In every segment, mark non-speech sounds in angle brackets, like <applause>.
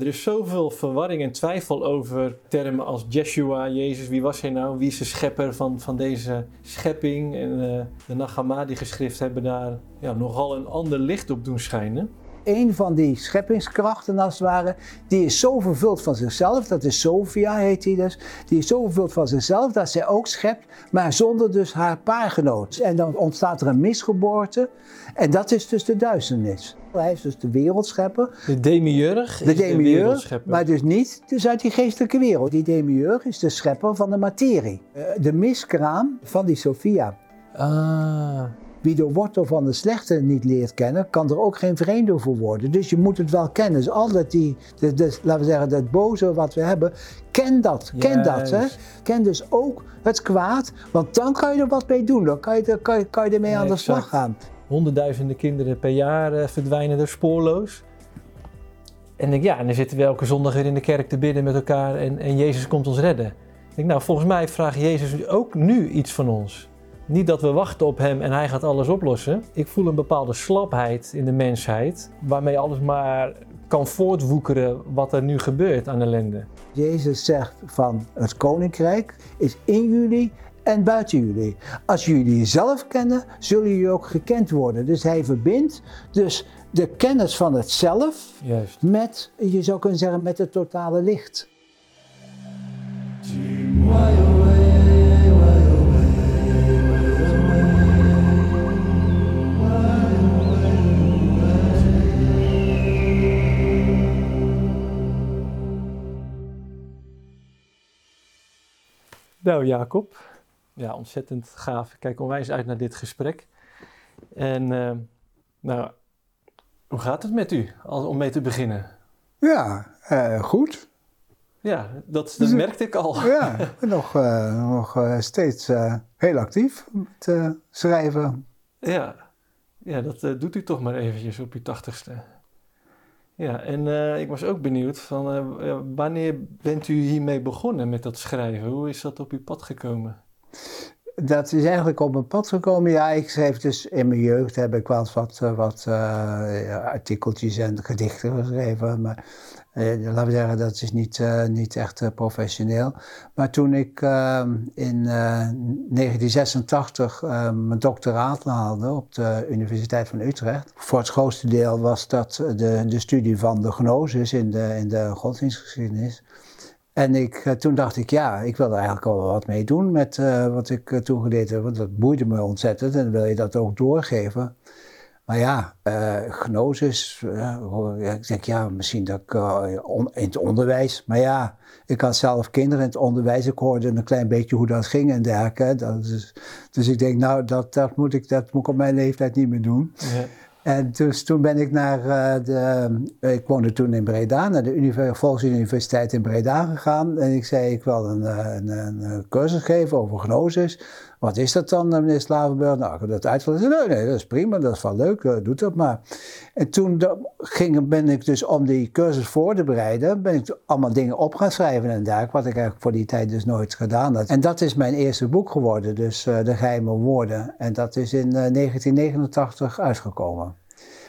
Er is zoveel verwarring en twijfel over termen als Jeshua, Jezus, wie was hij nou? Wie is de schepper van, van deze schepping? En uh, de Nagamadi-geschriften hebben daar ja, nogal een ander licht op doen schijnen een van die scheppingskrachten als het ware, die is zo vervuld van zichzelf, dat is Sophia heet die dus, die is zo vervuld van zichzelf dat zij ook schept, maar zonder dus haar paargenoot. En dan ontstaat er een misgeboorte en dat is dus de duisternis. Hij is dus de wereldschepper. De demiurg de demiurg, de maar dus niet dus uit die geestelijke wereld. Die demiurg is de schepper van de materie. Eh, de miskraam van die Sophia. Ah. Wie de wortel van de slechte niet leert kennen, kan er ook geen vreemde voor worden. Dus je moet het wel kennen. Dus altijd die, de, de, laten we zeggen, dat boze wat we hebben, ken dat. Ken dat. Hè? Ken dus ook het kwaad, want dan kan je er wat mee doen. Dan kan je, kan je, kan je ermee aan de slag gaan. Honderdduizenden kinderen per jaar uh, verdwijnen er spoorloos. En denk, ja, en dan zitten we elke zondag weer in de kerk te bidden met elkaar en, en Jezus komt ons redden. Ik denk, nou, volgens mij vraagt Jezus ook nu iets van ons. Niet dat we wachten op hem en hij gaat alles oplossen. Ik voel een bepaalde slapheid in de mensheid, waarmee alles maar kan voortwoekeren wat er nu gebeurt aan ellende. Jezus zegt van het koninkrijk is in jullie en buiten jullie. Als jullie jezelf kennen, zullen jullie ook gekend worden. Dus hij verbindt dus de kennis van het zelf Juist. met, je zou kunnen zeggen, met het totale licht. Nou, Jacob. Ja, ontzettend gaaf. Ik kijk onwijs uit naar dit gesprek. En uh, nou, hoe gaat het met u om mee te beginnen? Ja, uh, goed. Ja, dat, dat merkte ik al. Ja, <laughs> nog, uh, nog steeds heel actief te schrijven. Ja, ja dat doet u toch maar eventjes op uw tachtigste. Ja, en uh, ik was ook benieuwd van uh, wanneer bent u hiermee begonnen met dat schrijven? Hoe is dat op uw pad gekomen? Dat is eigenlijk op mijn pad gekomen. Ja, ik schreef dus in mijn jeugd heb ik wel wat, wat uh, artikeltjes en gedichten geschreven. Maar uh, laten we zeggen, dat is niet, niet echt professioneel. Maar toen ik ehm, in 1986 mijn doctoraat haalde op de Universiteit van Utrecht. Voor het grootste deel was dat de, de studie van de gnosis in de, in de godsdienstgeschiedenis. En ik, toen dacht ik, ja, ik wil eigenlijk al wat mee doen met wat ik toen geleerd heb. Want dat boeide me ontzettend en wil je dat ook doorgeven. Maar ja, gnosis, ik denk ja, misschien dat ik in het onderwijs, maar ja, ik had zelf kinderen in het onderwijs, ik hoorde een klein beetje hoe dat ging en dergelijke. Dus ik denk, nou, dat, dat, moet ik, dat moet ik op mijn leeftijd niet meer doen. Ja. En dus toen ben ik naar de, ik woonde toen in Breda, naar de Volksuniversiteit in Breda gegaan. En ik zei, ik wil een, een, een cursus geven over gnosis. Wat is dat dan, eh, meneer Slavenburg? Nou, ik heb dat uitgelegd. Nee, nee, dat is prima, dat is wel leuk, uh, doe dat maar. En toen ging, ben ik dus om die cursus voor te bereiden, ben ik allemaal dingen op gaan schrijven en dergelijke, wat ik eigenlijk voor die tijd dus nooit gedaan had. En dat is mijn eerste boek geworden, dus uh, De Geheime Woorden. En dat is in 1989 uitgekomen.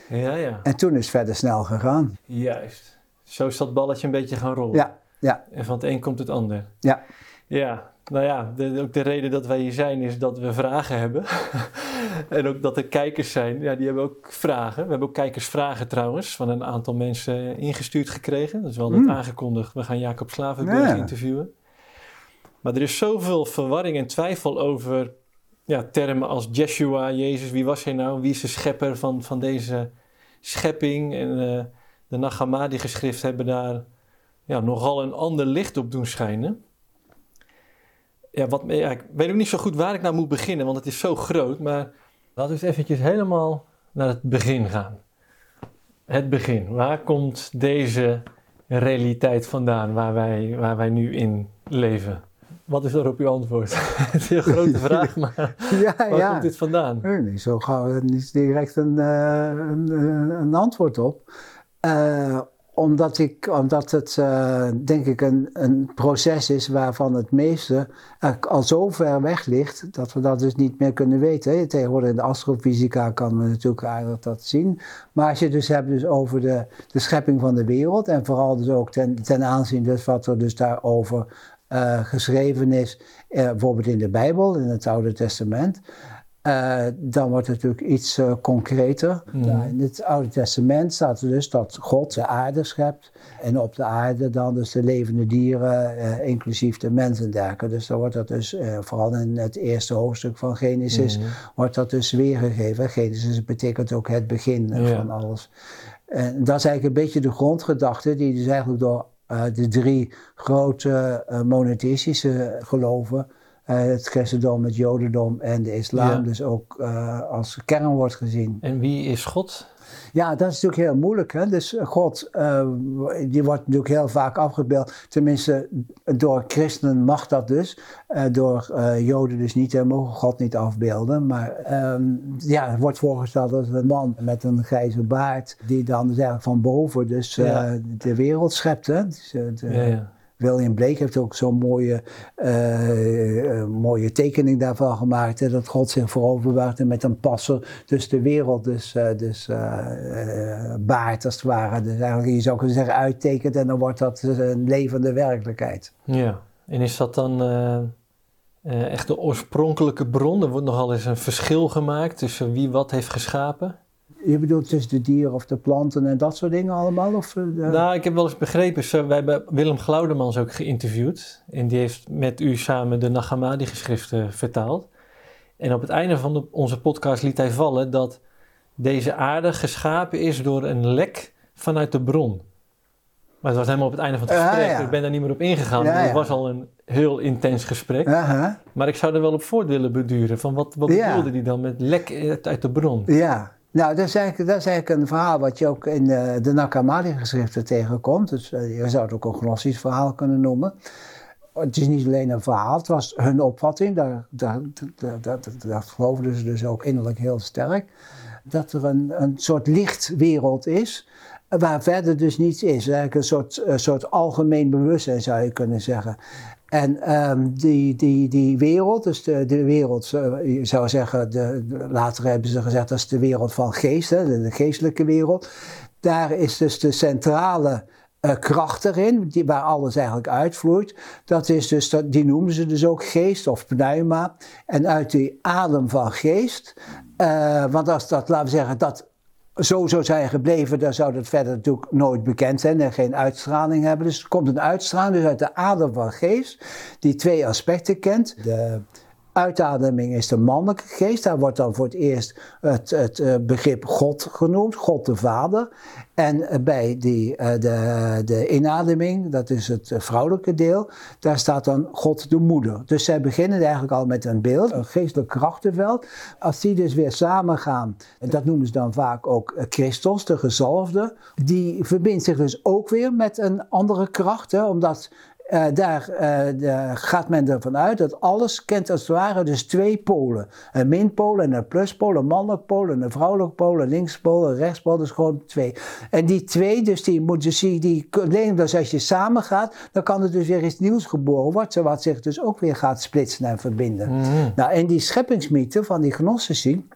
Ja, ja. En toen is het verder snel gegaan. Juist. Zo is dat balletje een beetje gaan rollen. Ja, ja. En van het een komt het ander. Ja. Ja, nou ja, de, ook de reden dat wij hier zijn is dat we vragen hebben. <laughs> en ook dat er kijkers zijn, ja, die hebben ook vragen. We hebben ook kijkersvragen trouwens, van een aantal mensen ingestuurd gekregen. Dat is wel net mm. aangekondigd. We gaan Jacob Slavenburg ja. interviewen. Maar er is zoveel verwarring en twijfel over ja, termen als Jeshua, Jezus, wie was hij nou? Wie is de schepper van, van deze schepping? En uh, de Nagamadi-geschriften hebben daar ja, nogal een ander licht op doen schijnen ja, wat, ja, ik weet ook niet zo goed waar ik nou moet beginnen, want het is zo groot. Maar laten we eens eventjes helemaal naar het begin gaan. Het begin. Waar komt deze realiteit vandaan waar wij, waar wij nu in leven? Wat is er op uw antwoord? <laughs> het is een grote vraag, maar <laughs> ja, waar ja. komt dit vandaan? Nee, niet zo gauw, niet direct een, uh, een, een, antwoord op. Uh, omdat, ik, omdat het, uh, denk ik, een, een proces is waarvan het meeste al zo ver weg ligt dat we dat dus niet meer kunnen weten. Tegenwoordig in de astrofysica kan men natuurlijk eigenlijk dat zien. Maar als je dus hebt dus over de, de schepping van de wereld en vooral dus ook ten, ten aanzien dus wat er dus daarover uh, geschreven is, bijvoorbeeld in de Bijbel, in het Oude Testament. Uh, dan wordt het natuurlijk iets uh, concreter. Mm. in het Oude Testament staat er dus dat God de aarde schept. En op de aarde dan dus de levende dieren, uh, inclusief de mensen en dergelijke. Dus dan wordt dat dus, vooral in het eerste hoofdstuk van Genesis, mm. wordt dat dus weergegeven. Genesis betekent ook het begin van alles. En dat is eigenlijk een beetje de grondgedachte die dus eigenlijk door de drie grote monotheïstische geloven het christendom, het jodendom en de islam dus ook uh, als kern wordt gezien. En wie is God? Ja, dat is natuurlijk heel moeilijk. Hè? Dus God, uh, die wordt natuurlijk heel vaak afgebeeld. Tenminste, door christenen mag dat dus. door joden dus niet. Ze mogen God niet afbeelden. Maar um, ja, het wordt voorgesteld als een man met een grijze baard. Die dan dus eigenlijk van boven dus ja. de wereld schept. Hè? Dus, de, ja. William Blake heeft ook zo'n mooie, uh, mooie tekening daarvan gemaakt. Hè, dat God zich voorover met een passer. Dus de wereld dus, uh, dus baart als het ware. Dus eigenlijk, je zou kunnen zeggen, uittekent en dan wordt dat een levende werkelijkheid. Ja, en is dat dan echt de oorspronkelijke bron? Er wordt nogal eens een verschil gemaakt tussen wie wat heeft geschapen? Je bedoelt tussen de dieren of de planten en dat soort dingen allemaal? Of, uh, nou, ik heb wel eens begrepen, zo, wij hebben Willem Glaudemans ook geïnterviewd. En die heeft met u samen de Nagamadi-geschriften vertaald. En op het einde van de, onze podcast liet hij vallen dat deze aarde geschapen is door een lek vanuit de bron. Maar het was helemaal op het einde van het gesprek. Uh, ja. Ik ben daar niet meer op ingegaan. Ja, Het was al een heel intens gesprek. Uh -huh. Maar ik zou er wel op voort willen beduren. Van wat, wat bedoelde hij dan met lek uit de bron? Ja, nou, dat is, eigenlijk, dat een verhaal wat je ook in de, de Nakamadi-geschriften tegenkomt. Dus uh, je zou het ook een gnostisch verhaal kunnen noemen. Het is niet alleen een verhaal, het was hun opvatting, daar, dat, dat geloofden ze dus ook innerlijk heel sterk. Dat er een, een soort lichtwereld is, waar verder dus niets is. Eigenlijk een soort, een soort algemeen bewustzijn zou je kunnen zeggen. En um, die, die, die wereld, dus de, de wereld, je zou zeggen, de, later hebben ze gezegd dat is de wereld van geest, hè, de, geestelijke wereld. Daar is dus de centrale uh, kracht erin, die, waar alles eigenlijk uitvloeit. Dat is dus, dat, die noemen ze dus ook geest of pneuma. En uit die adem van geest, uh, want als dat, laten we zeggen, dat zo zou zijn gebleven, dan zou dat verder natuurlijk nooit bekend zijn en geen uitstraling hebben. Dus er komt een uitstraling dus uit de adem van geest, die twee aspecten kent. De uitademing is de mannelijke geest. Daar wordt dan voor het eerst het, het eh, begrip God genoemd, God de Vader. En eh, bij die, uh, de, de inademing, dat is het vrouwelijke deel, daar staat dan God de Moeder. Dus zij beginnen eigenlijk al met een beeld, een geestelijk krachtenveld. Als die dus weer samengaan, en dat noemen ze dan vaak ook Christus, de gezalfde, die verbindt zich dus ook weer met een andere kracht, hè, omdat uh, daar uh, gaat men ervan uit dat alles kent als het ware dus twee polen. Een minpool en een pluspool, een mannelijk pool en een vrouwelijk pool, een linkspool, een rechtspool, dus gewoon twee. En die twee, dus die moeten dus die, die alleen dus als je samen gaat, dan kan er dus weer iets nieuws geboren worden, wat zich dus ook weer gaat splitsen en verbinden. Mm -hmm. Nou, en die scheppingsmythe van die gnostici,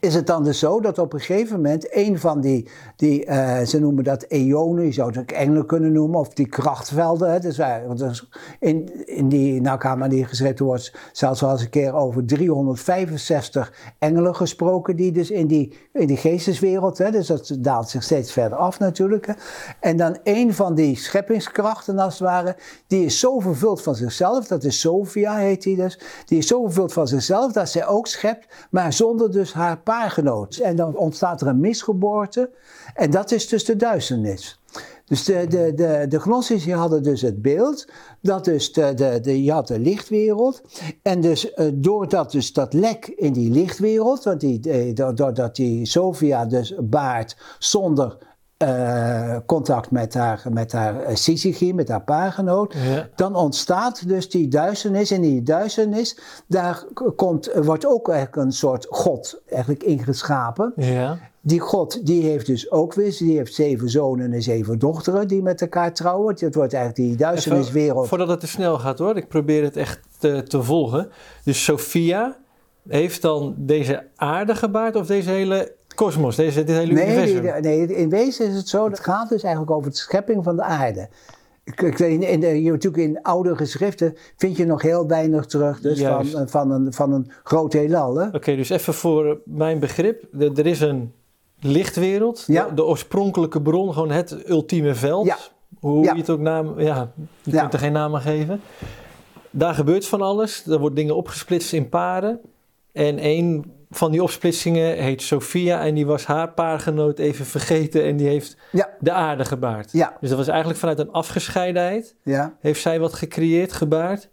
is het dan dus zo dat op een gegeven moment een van die, die uh, ze noemen dat eonen, je zou het ook engelen kunnen noemen, of die krachtvelden. Hè, dus, dus in, in die Nakama die geschreven wordt, zelfs wel eens een keer over 365 engelen gesproken, die dus in die, in die geesteswereld, hè, dus dat daalt zich steeds verder af natuurlijk. Hè. En dan een van die scheppingskrachten als het ware, die is zo vervuld van zichzelf, dat is Sophia heet die dus, die is zo vervuld van zichzelf dat zij ook schept, maar zonder dus haar paargenoot. En dan ontstaat er een misgeboorte. En dat is dus de duisternis. Dus de, de, de, de Gnostici hadden dus het beeld dat dus de, de, de, je had de lichtwereld. En dus uh, doordat dus dat lek in die lichtwereld, want die, doordat die Sophia dus baart zonder uh, contact met haar, met haar uh, syzygie, met haar paargenoot. Ja. Dan ontstaat dus die duisternis. En die duisternis, daar komt, wordt ook eigenlijk een soort God eigenlijk ingeschapen. Ja. die God, die heeft dus ook weer, die heeft zeven zonen en zeven dochteren die met elkaar trouwen. Het wordt eigenlijk die duisterniswereld. Voordat het te snel gaat hoor, ik probeer het echt te, te volgen. Dus Sophia heeft dan deze aarde gebaard of deze hele kosmos, deze, dit hele nee, universum? die- nee, in wezen is het zo, het gaat dus eigenlijk over de schepping van de aarde. In, de, je, natuurlijk in oude geschriften vind je nog heel weinig terug dus van, Juist. eh, van, een, van een groot heelal. Hè? Oké, dus even voor mijn begrip. Er er is een lichtwereld, Ja. de, de oorspronkelijke bron, gewoon het ultieme veld. Ja. Hoe Ja. je het ook naam, ja, je kunt er geen naam aan geven. Daar gebeurt van alles. Er worden dingen opgesplitst in paren. En een van die opsplitsingen heet Sophia en die was haar paargenoot even vergeten en die heeft Ja, de aarde gebaard. ja, Dus dat was eigenlijk vanuit een afgescheidenheid. ja. Heeft zij wat gecreëerd, gebaard.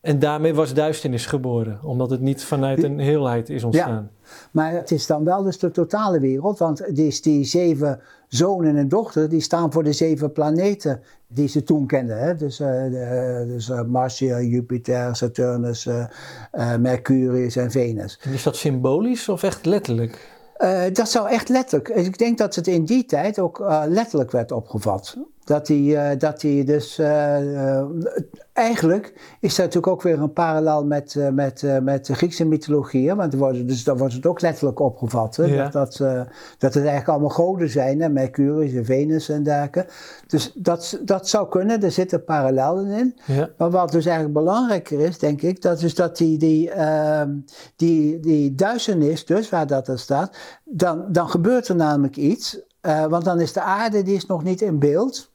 En daarmee was duisternis geboren, omdat het niet vanuit een heelheid is ontstaan. Maar het is dan wel dus de totale wereld, want het is die zeven zonen en dochters, die staan voor de zeven planeten die ze toen kenden. Hè? Dus, de- dus eh, Mars, Jupiter, Saturnus, eh, Mercurius en Venus. En is dat symbolisch of echt letterlijk? Dat zou echt letterlijk. Ik denk dat het in die tijd ook letterlijk werd opgevat. Dat hij, eh, dat hij dus. eh, eh, eigenlijk is dat natuurlijk ook weer een parallel met, met, met de Griekse mythologie. hè, Want wordt, dus dan wordt het ook letterlijk opgevat. Hè, Ja. dat, dat, dat het eigenlijk allemaal goden zijn. Hè, Mercurius en Venus en dergelijke. Dus dat, dat zou kunnen. Er zitten parallellen in. Ja. Maar wat dus eigenlijk belangrijker is, denk ik, dat is dat die, die, ehm, die, die duisternis, dus waar dat er staat, dan, dan gebeurt er namelijk iets. want dan is de aarde, die is nog niet in beeld.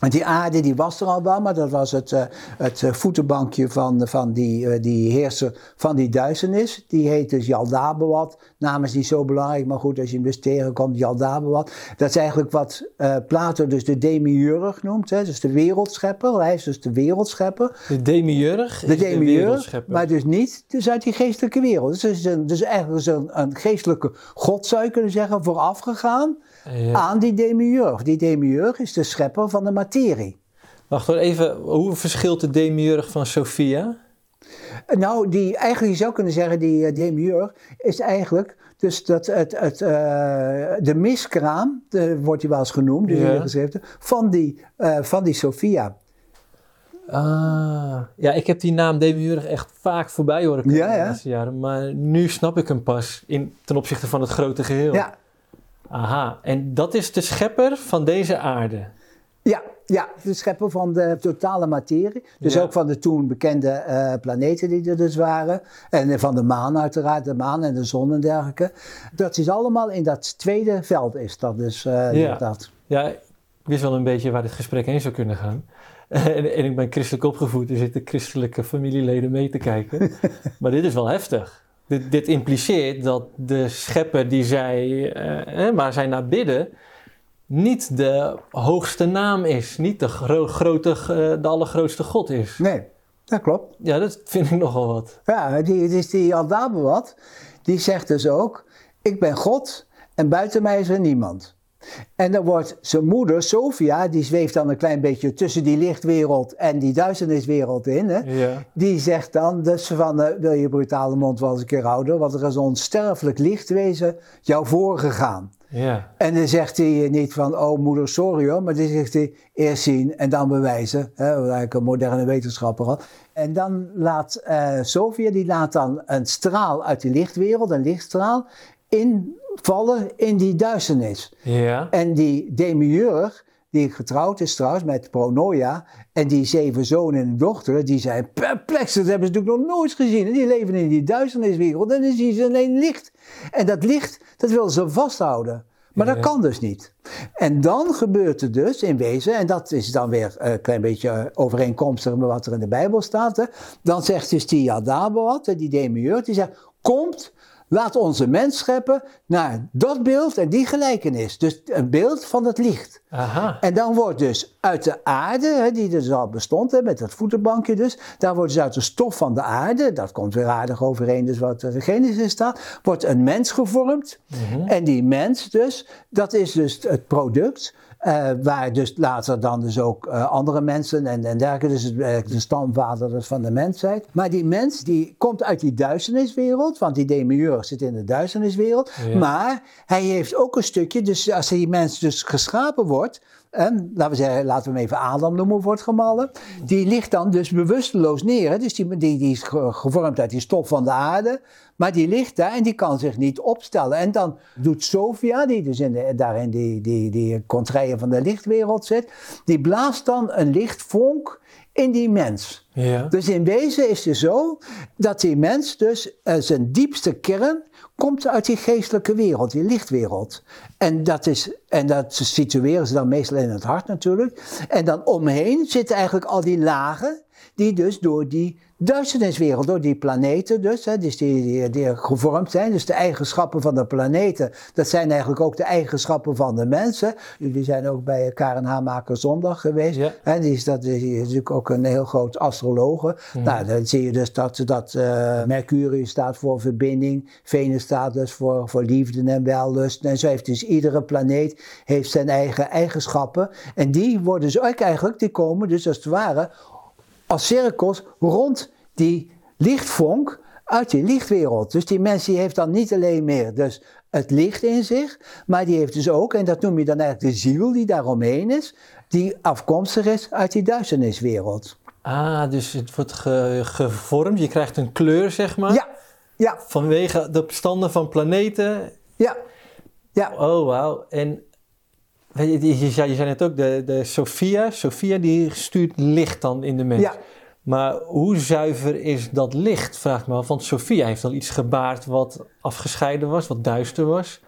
Want die aarde die was er al wel, maar dat was het, eh, het eh, voetenbankje van, van die, eh, die heerser van die duisternis. Die heet dus Yaldabaoth. Naam is niet zo belangrijk, maar goed, als je hem dus tegenkomt, Yaldabaoth. Dat is eigenlijk wat eh, Plato dus de demiurg noemt. Hè? Dus de wereldschepper. Hij is dus de wereldschepper. De demiurg De demiurg, wereldschepper. maar dus niet dus uit die geestelijke wereld. Dus, het is een, dus eigenlijk is een, een geestelijke god, zou je kunnen zeggen, voorafgegaan Ja. aan die demiurg. Die demiurg is de schepper van de materie. Wacht hoor, even. Hoe verschilt de demiurg van Sophia? Nou, die, eigenlijk je zou kunnen zeggen, die uh, demiurg is eigenlijk dus dat het, het, uh, de miskraam, de, wordt hij wel eens genoemd in Ja. de geschriften, van die, uh, van die Sophia. Ah, ja, ik heb die naam demiurg echt vaak voorbij horen komen Ja, de ja. laatste jaren. Maar nu snap ik hem pas in, ten opzichte van het grote geheel. Ja, Aha, en dat is de schepper van deze aarde. ja, ja, de schepper van de totale materie. Dus Ja. ook van de toen bekende eh, planeten die er dus waren. En eh, van de maan uiteraard, de maan en de zon en dergelijke. Dat is allemaal in dat tweede veld is dat dus. eh, Ja. dat. Ja, ik wist wel een beetje waar dit gesprek heen zou kunnen gaan. <laughs> En, en ik ben christelijk opgevoed, er zitten christelijke familieleden mee te kijken. <laughs> maar dit is wel heftig. Dit, dit impliceert dat de schepper die zij, eh, waar zij naar bidden, niet de hoogste naam is. Niet de, gro- grote, eh, de allergrootste God is. Nee, dat klopt. Ja, dat vind ik nogal wat. Ja, die, dus die Aldabewat, die zegt dus ook, ik ben God en buiten mij is er niemand. En dan wordt zijn moeder, Sophia, die zweeft dan een klein beetje tussen die lichtwereld en die duisterniswereld in. Hè? Ja. Die zegt dan, dus van, eh, wil je brutale mond wel eens een keer houden, want er is een onsterfelijk lichtwezen jou voorgegaan. Ja. En dan zegt hij niet van, oh moeder, sorry hoor, maar dan zegt hij eerst zien en dan bewijzen. Hè, eigenlijk een moderne wetenschapper had. En dan laat eh Sophia, die laat dan een straal uit die lichtwereld, een lichtstraal, invallen in die duisternis. Ja. En die demiurg, die getrouwd is trouwens met Pronoia, en die zeven zonen en dochteren, die zijn perplex. Dat hebben ze natuurlijk nog nooit gezien. En die leven in die duisterniswereld en dan zien ze alleen licht. En dat licht, dat willen ze vasthouden. Maar dat kan dus niet. En dan gebeurt er dus in wezen, en dat is dan weer een klein beetje overeenkomstig met wat er in de Bijbel staat. Hè, dan zegt dus die Adaboat, die demiurg, die zegt, komt, laat onze mens scheppen naar dat beeld en die gelijkenis. Dus een beeld van het licht. Aha. En dan wordt dus uit de aarde, hè, die dus al bestond, hè, met dat voetenbankje dus, daar wordt dus uit de stof van de aarde, dat komt weer aardig overeen, dus wat er in Genesis staat, wordt een mens gevormd. En die mens dus, dat is dus het product Uh, waar dus later dan dus ook uh, andere mensen en, en dergelijke, dus de stamvader dus van de mensheid. Maar die mens die komt uit die duisterniswereld, want die demiurg zit in de duisterniswereld. Ja. Maar hij heeft ook een stukje, dus als die mens dus geschapen wordt, en laten we zeggen, laten we hem even Adam noemen, wordt gemallen. Die ligt dan dus bewusteloos neer. Hè? Dus die, die, die is gevormd uit die stof van de aarde. Maar die ligt daar en die kan zich niet opstellen. En dan doet Sophia, die dus in de, daar in die, die, die contraien van de lichtwereld zit, die blaast dan een lichtvonk in die mens. Ja. Dus in wezen is het zo dat die mens dus uh, zijn diepste kern komt uit die geestelijke wereld, die lichtwereld. En dat, is, en dat situeren ze dan meestal in het hart natuurlijk. En dan omheen zitten eigenlijk al die lagen die dus door die duisterniswereld, door die planeten dus, hè, dus die, die, die, gevormd zijn. Dus de eigenschappen van de planeten, dat zijn eigenlijk ook de eigenschappen van de mensen. Jullie zijn ook bij Karen Hamaker Zondag geweest. Ja. Hè, die, is, dat, die is natuurlijk ook een heel groot astrologe. Nou, dan zie je dus dat, dat uh, Mercurius staat voor verbinding, Venus staat dus voor, voor liefde en wellust. En zo heeft dus iedere planeet heeft zijn eigen eigenschappen. En die worden dus ook eigenlijk, die komen dus als het ware als cirkels rond die lichtvonk uit die lichtwereld. Dus die mens die heeft dan niet alleen meer dus het licht in zich, maar die heeft dus ook, en dat noem je dan eigenlijk de ziel die daaromheen is, die afkomstig is uit die duisterniswereld. Ah, dus het wordt gevormd, je krijgt een kleur, zeg maar. Ja, ja. Vanwege de bestanden van planeten. Ja, ja. Oh, wauw. En je, je, je, zei net ook, de, de Sophia, Sophia die stuurt licht dan in de mens. Ja. Maar hoe zuiver is dat licht, vraag ik me af. Want Sophia heeft al iets gebaard wat afgescheiden was, wat duister was.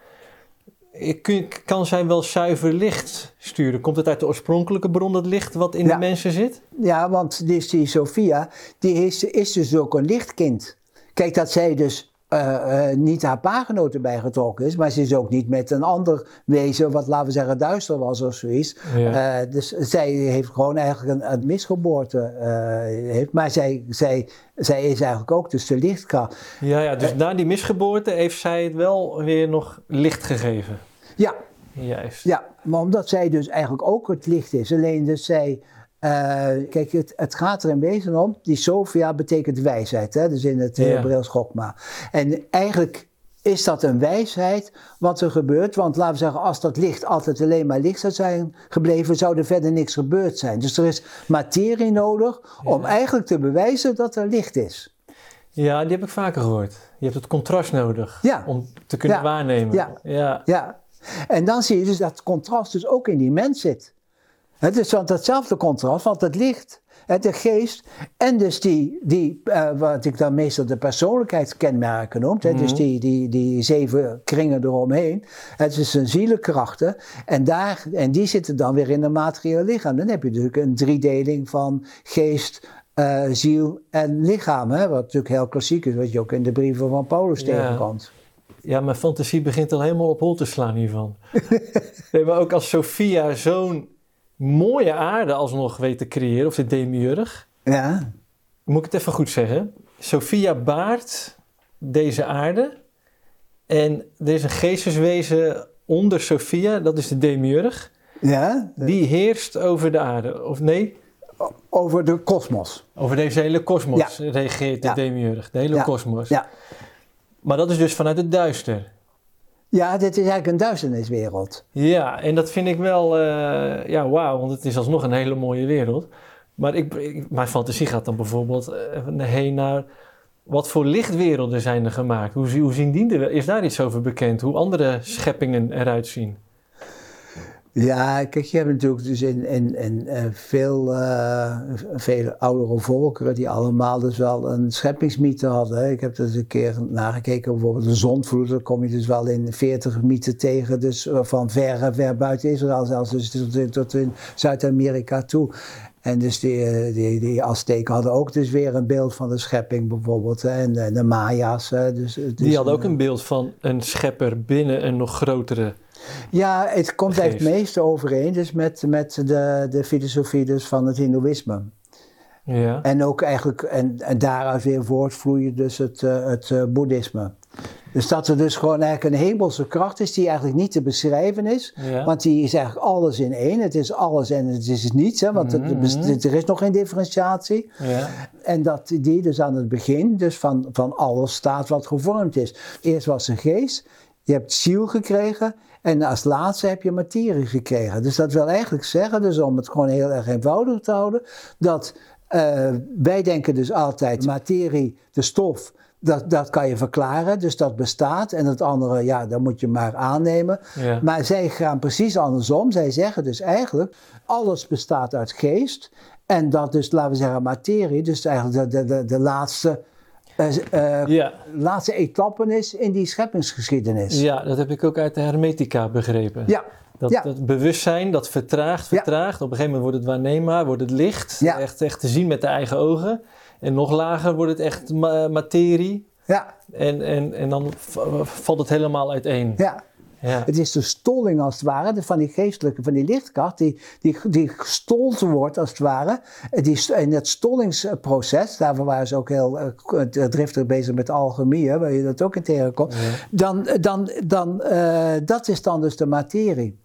Kan zij wel zuiver licht sturen? Komt het uit de oorspronkelijke bron, dat licht wat in de mensen zit? Ja, want die, die Sophia, die is, is dus ook een lichtkind. Kijk, dat zij dus uh, uh, niet haar pagenoten bijgetrokken is, maar ze is ook niet met een ander wezen, wat laten we zeggen duister was of zoiets. Ja. Uh, dus zij heeft gewoon eigenlijk een, een misgeboorte. heeft, maar zij, zij, zij is eigenlijk ook dus de lichtkracht. Ja, ja dus na die misgeboorte heeft zij het wel weer nog licht gegeven. Ja. Juist. Ja, maar omdat zij dus eigenlijk ook het licht is, alleen dus zij uh, kijk, het, het, gaat er in wezen om, die Sophia betekent wijsheid, hè? dus in het ja. Hebreeuws Gokma. En eigenlijk is dat een wijsheid wat er gebeurt, want laten we zeggen, als dat licht altijd alleen maar licht zou zijn gebleven, zou er verder niks gebeurd zijn. Dus er is materie nodig om eigenlijk te bewijzen dat er licht is. Ja, die heb ik vaker gehoord. Je hebt het contrast nodig ja. om te kunnen ja. waarnemen. Ja. ja. En dan zie je dus dat contrast dus ook in die mens zit. Het is want hetzelfde contrast, want het licht, de geest en dus die, die uh, wat ik dan meestal de persoonlijkheidskenmerken noem, mm dus die, die, die zeven kringen eromheen, het is een zielenkrachten en, daar, en die zitten dan weer in een materieel lichaam. Dan heb je natuurlijk een driedeling van geest, uh, ziel en lichaam, hè, wat natuurlijk heel klassiek is, wat je ook in de brieven van Paulus ja. tegenkomt. Ja, mijn fantasie begint al helemaal op hol te slaan hiervan. <laughs> nee, maar ook als Sophia zo'n mooie aarde alsnog weet te creëren, of de demiurg. Ja. Moet ik het even goed zeggen? Sophia baart deze aarde. En er is een geesteswezen onder Sophia, dat is de demiurg. Ja. Die heerst over de aarde, of nee? Over de kosmos. Over deze hele kosmos ja. regeert de ja. demiurg, de hele kosmos. Ja. Maar dat is dus vanuit het duister. Ja, dit is eigenlijk een duisterniswereld. Ja, en dat vind ik wel, uh, ja, wauw, want het is alsnog een hele mooie wereld. Maar ik, mijn fantasie gaat dan bijvoorbeeld uh, heen naar wat voor lichtwerelden zijn er gemaakt? Hoe, hoe zien die er? Is daar iets over bekend? Hoe andere scheppingen eruit zien? Ja, kijk, je hebt natuurlijk dus in, in, in uh, veel, uh, vele oudere volkeren die allemaal dus wel een scheppingsmythe hadden. Ik heb dus een keer nagekeken, bijvoorbeeld de zondvloed, daar kom je dus wel in 40 mythen tegen, dus eh, van ver, ver buiten Israël, zelfs dus tot in, tot in Zuid-Amerika toe. En dus die, die, die Azteken hadden ook dus weer een beeld van de schepping bijvoorbeeld. En de, de Maya's. Dus, dus, die hadden ook een beeld van een schepper binnen een nog grotere ja, het komt geest. het meeste overeen dus met, met de, de filosofie dus van het Hindoeïsme. Ja. En ook eigenlijk, en, en daaruit weer voortvloeien dus het, uh, het uh, boeddhisme. Dus dat er dus gewoon eigenlijk een hemelse kracht is die eigenlijk niet te beschrijven is. Ja. Want die is eigenlijk alles in één. Het is alles en het is niets. Hè, want Mhm. het- er is nog geen differentiatie. Ja. En dat die dus aan het begin dus van, van alles staat wat gevormd is. Eerst was een geest, je hebt ziel gekregen en als laatste heb je materie gekregen. Dus dat wil eigenlijk zeggen, dus om het gewoon heel erg eenvoudig te houden, dat eh, wij denken dus altijd materie, de stof, dat, dat kan je verklaren, dus dat bestaat. En het andere, ja, dat moet je maar aannemen. Ja. Maar zij gaan precies andersom. Zij zeggen dus eigenlijk, alles bestaat uit geest. En dat dus, laten we zeggen, materie, dus eigenlijk de, de, de, de laatste, eh, eh, Ja. laatste etappen is in die scheppingsgeschiedenis. ja, dat heb ik ook uit de hermetica begrepen. Ja, Dat, Ja. dat bewustzijn, dat vertraagt, Ja. vertraagt. Op een gegeven moment wordt het waarneembaar, wordt het licht. Echt, echt te zien met de eigen ogen. En nog lager wordt het echt ma- materie. ja, En, en, en dan valt het helemaal uiteen. ja. Ja. Het is de stolling als het ware, de- van die geestelijke, van die lichtkracht, die, die, die gestold wordt als het ware. Die, in het stollingsproces, daarvoor waren ze ook heel eh, driftig bezig met alchemie, hè, waar je dat ook in tegenkomt. Dan, dan, dan, eh, dat is dan dus de materie.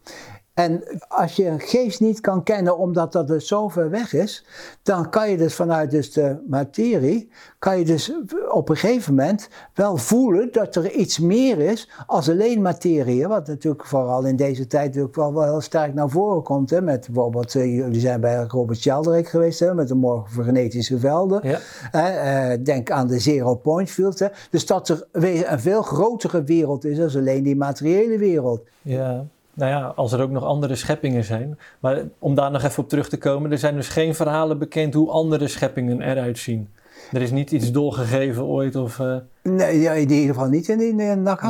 En als je een geest niet kan kennen omdat dat dus zo ver weg is, dan kan je dus vanuit dus de materie, kan je dus op een gegeven moment wel voelen dat er iets meer is als alleen materie. Wat natuurlijk vooral in deze tijd natuurlijk wel, wel heel sterk naar voren komt. Hè, met bijvoorbeeld, eh, jullie zijn bij Robert Sheldrake geweest, hè, met de morgen voor genetische velden. Ja. Eh, denk aan de zero point field. Hè. Dus dat er een veel grotere wereld is dan alleen die materiële wereld. Ja, nou ja, als er ook nog andere scheppingen zijn. Maar om daar nog even op terug te komen, er zijn dus geen verhalen bekend hoe andere scheppingen eruit zien. Er is niet iets doorgegeven ooit of... eh, Nee, ja, in ieder geval niet in die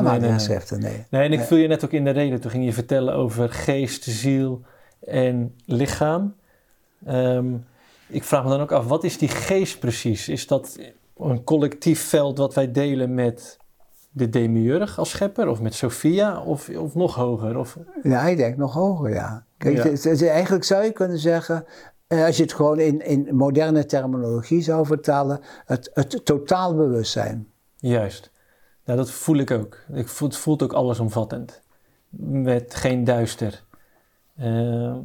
Nee, nee, nee. Nee, en ik viel je net ook in de reden. Toen ging je vertellen over geest, ziel en lichaam. Ehm, ik vraag me dan ook af, wat is die geest precies? Is dat een collectief veld wat wij delen met de demiurg als schepper? Of met Sophia? Of, of nog hoger? Of, Ja, ik denk nog hoger, ja. Kijk, Ja. het- het- eigenlijk zou je kunnen zeggen, eh, als je het gewoon in, in moderne terminologie zou vertalen, het, het totaal bewustzijn. juist. Nou, dat voel ik ook. Ik voel, het voelt ook allesomvattend. Met geen duister. Ehm,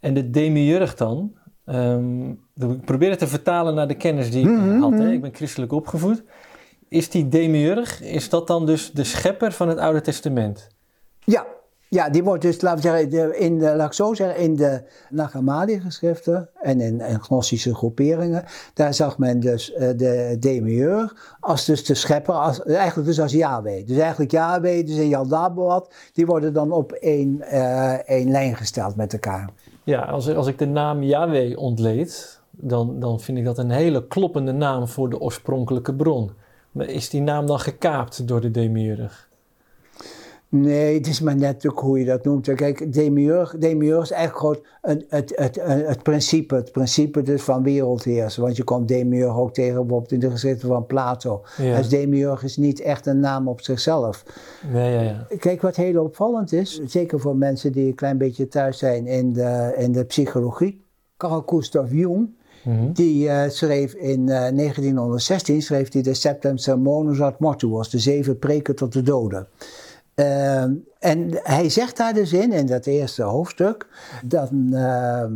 en de demiurg dan... ehm, ik probeer het te vertalen naar de kennis die ik Mhm, had. Hè? mhm. Ik ben christelijk opgevoed. Is die demiurg, is dat dan dus de schepper van het Oude Testament? Ja, ja, die wordt dus, laten we zeggen, in de, laat ik zo zeggen, in de Nagamadi-geschriften en in, in gnostische groeperingen, daar zag men dus eh, de demiurg als dus de schepper, als, eigenlijk dus als Yahweh. Dus eigenlijk Yahweh, dus in Yaldabaoth, die worden dan op één, eh, één lijn gesteld met elkaar. Ja, als, als ik de naam Yahweh ontleed, dan, dan vind ik dat een hele kloppende naam voor de oorspronkelijke bron. Maar is die naam dan gekaapt door de demiurg? Nee, het is maar net ook hoe je dat noemt. Kijk, demiurg, demiurg is eigenlijk gewoon het, het, het, het principe. Het principe dus van wereldheersen. Want je komt demiurg ook tegen bijvoorbeeld in de geschriften van Plato. Ja. Dus demiurg is niet echt een naam op zichzelf. Ja, ja. Kijk, wat heel opvallend is, zeker voor mensen die een klein beetje thuis zijn in de, in de psychologie. Carl Gustav Jung, Mhm. die eh, schreef in eh, 1916 schreef hij de Septem Sermones ad Mortuos, de zeven preken tot de doden. Ehm, en hij zegt daar dus in, in dat eerste hoofdstuk, dan ehm,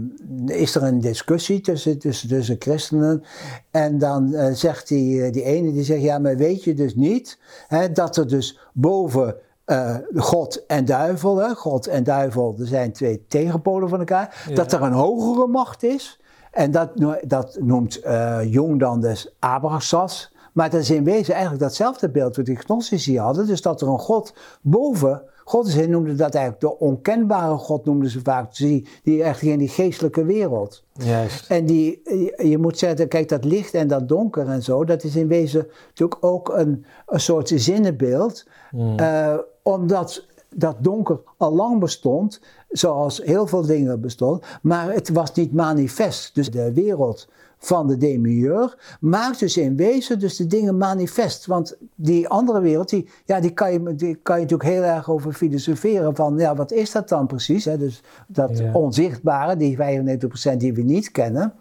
is er een discussie tussen, tussen, tussen christenen. En dan eh, zegt die, eh, die ene, die zegt, ja, maar weet je dus niet hè, dat er dus boven eh, God en duivel, hè, God en duivel, er zijn twee tegenpolen van elkaar, Ja. dat er een hogere macht is. En dat, dat noemt eh, Jung dan dus Abraxas. Maar dat is in wezen eigenlijk datzelfde beeld wat die gnostici hadden. Dus dat er een God boven God is. Hij noemde dat eigenlijk de onkenbare God, noemden ze vaak. Die, die echt in die geestelijke wereld. Juist. En die, je- je moet zeggen, kijk, dat licht en dat donker en zo, dat is in wezen natuurlijk ook een, een soort zinnenbeeld. Mm. Eh, omdat dat donker al lang bestond, zoals heel veel dingen bestonden, maar het was niet manifest. Dus de wereld van de demiurg maakt dus in wezen dus de dingen manifest. Want die andere wereld, die, ja, die, kan, je, die kan je natuurlijk heel erg over filosoferen van, ja, wat is dat dan precies? Hè? Dus dat onzichtbare, die 95% die we niet kennen.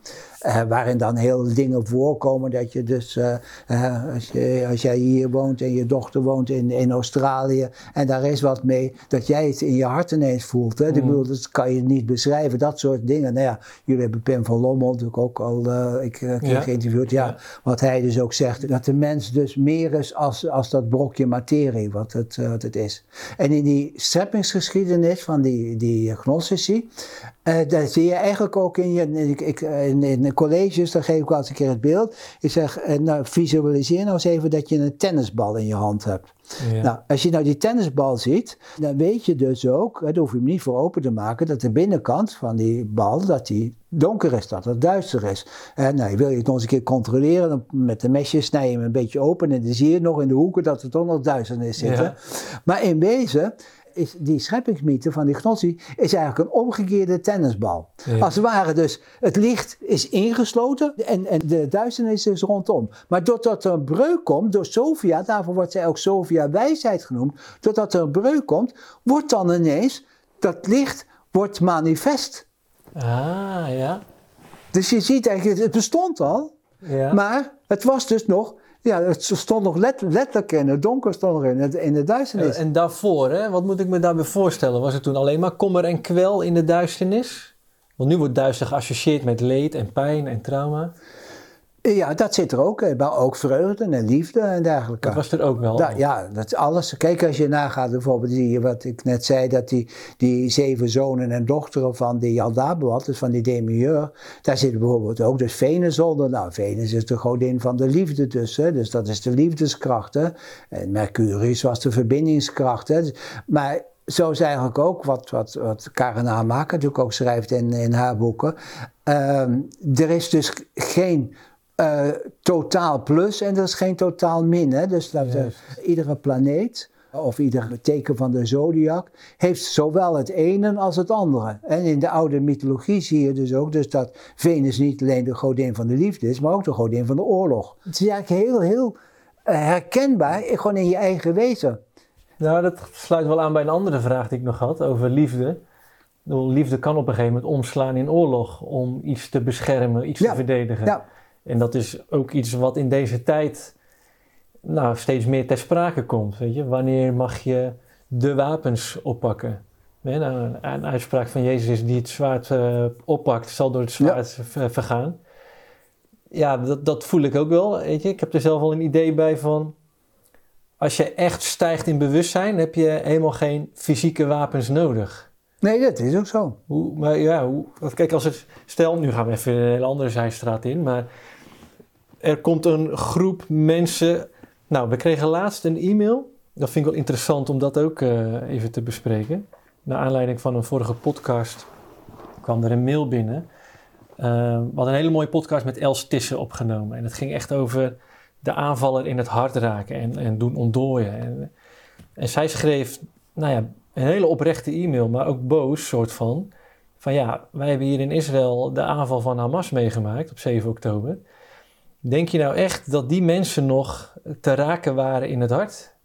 Uh, waarin dan heel dingen voorkomen dat je dus, uh, als, je, als jij hier woont en je dochter woont in, in Australië en daar is wat mee, dat jij het in je hart ineens voelt. Hè? Mm. Ik bedoel, dat kan je niet beschrijven, dat soort dingen. Nou ja, jullie hebben Pim van Lommel natuurlijk ook al ik, ja. geïnterviewd. Ja, ja, wat hij dus ook zegt, dat de mens dus meer is als, als dat brokje materie wat het, wat het is. En in die scheppingsgeschiedenis van die, die gnostici, uh, dat zie je eigenlijk ook in, je, ik, in, in colleges, dan geef ik wel eens een keer het beeld. Ik zeg, uh, nou, visualiseer nou eens even dat je een tennisbal in je hand hebt. Ja. Nou, als je nou die tennisbal ziet, dan weet je dus ook, daar hoef je hem niet voor open te maken, dat de binnenkant van die bal, dat die donker is, dat het duister is. En nou, wil je het nog eens een keer controleren, dan met de mesje snij je hem een beetje open en dan zie je nog in de hoeken dat er toch nog duisternis zit. Ja. Maar in wezen is die scheppingsmythe van die gnostie is eigenlijk een omgekeerde tennisbal. Als het ware dus, het licht is ingesloten en, en de duisternis is rondom. Maar doordat er een breuk komt, door Sophia, daarvoor wordt zij ook Sophia wijsheid genoemd, doordat er een breuk komt, wordt dan ineens dat licht wordt manifest. Ah, ja. Dus je ziet eigenlijk, het bestond al, ja. maar het was dus nog ja, het stond nog let, letterlijk in het donker, stond nog in, het, in de duisternis. En, en daarvoor, hè? wat moet ik me daarbij voorstellen? Was het toen alleen maar kommer en kwel in de duisternis? Want nu wordt duister geassocieerd met leed en pijn en trauma. Ja, dat zit er ook. Maar ook vreugde en liefde en dergelijke. Dat was er ook wel. Da, ja, dat is alles. Kijk, als je nagaat bijvoorbeeld die, wat ik net zei, dat die, die zeven zonen en dochteren van die Aldabewat, dus van die demiurg, daar zit bijvoorbeeld ook dus Venus onder. Nou, Venus is de godin van de liefde dus, hè, dus dat is de liefdeskracht. Hè. En Mercurius was de verbindingskracht. Hè. Maar zo is eigenlijk ook wat, wat, wat Karen Hamaker natuurlijk ook schrijft in, in haar boeken. Uh, er is dus geen uh, totaal plus en er is geen totaal min. Hè? Dus dat yes. iedere planeet of ieder teken van de zodiac heeft zowel het ene als het andere. En in de oude mythologie zie je dus ook dus dat Venus niet alleen de godin van de liefde is, maar ook de godin van de oorlog. Het is eigenlijk heel, heel uh, herkenbaar, gewoon in je eigen wezen. Nou, dat sluit wel aan bij een andere vraag die ik nog had over liefde. Liefde kan op een gegeven moment omslaan in oorlog om iets te beschermen, iets ja. te verdedigen. Ja. En dat is ook iets wat in deze tijd nou, steeds meer ter sprake komt. Weet je? Wanneer mag je de wapens oppakken? Nee, nou, een uitspraak van Jezus is die het zwaard uh, oppakt, zal door het zwaard ja. vergaan. Ja, dat, dat voel ik ook wel. Weet je? Ik heb er zelf al een idee bij van. Als je echt stijgt in bewustzijn, heb je helemaal geen fysieke wapens nodig. Nee, dat is ook zo. Hoe, maar ja, hoe, kijk, als het. Stel, nu gaan we even een hele andere zijstraat in, maar er komt een groep mensen. Nou, we kregen laatst een e-mail. Dat vind ik wel interessant om dat ook uh, even te bespreken. Naar aanleiding van een vorige podcast kwam er een mail binnen. Uh, we hadden een hele mooie podcast met Els Tissen opgenomen. En het ging echt over de aanvaller in het hart raken en, en doen ontdooien. En, en zij schreef, nou ja, een hele oprechte e-mail, maar ook boos, soort van. Van ja, wij hebben hier in Israël de aanval van Hamas meegemaakt op 7 oktober. Denk je nou echt dat die mensen nog te raken waren in het hart?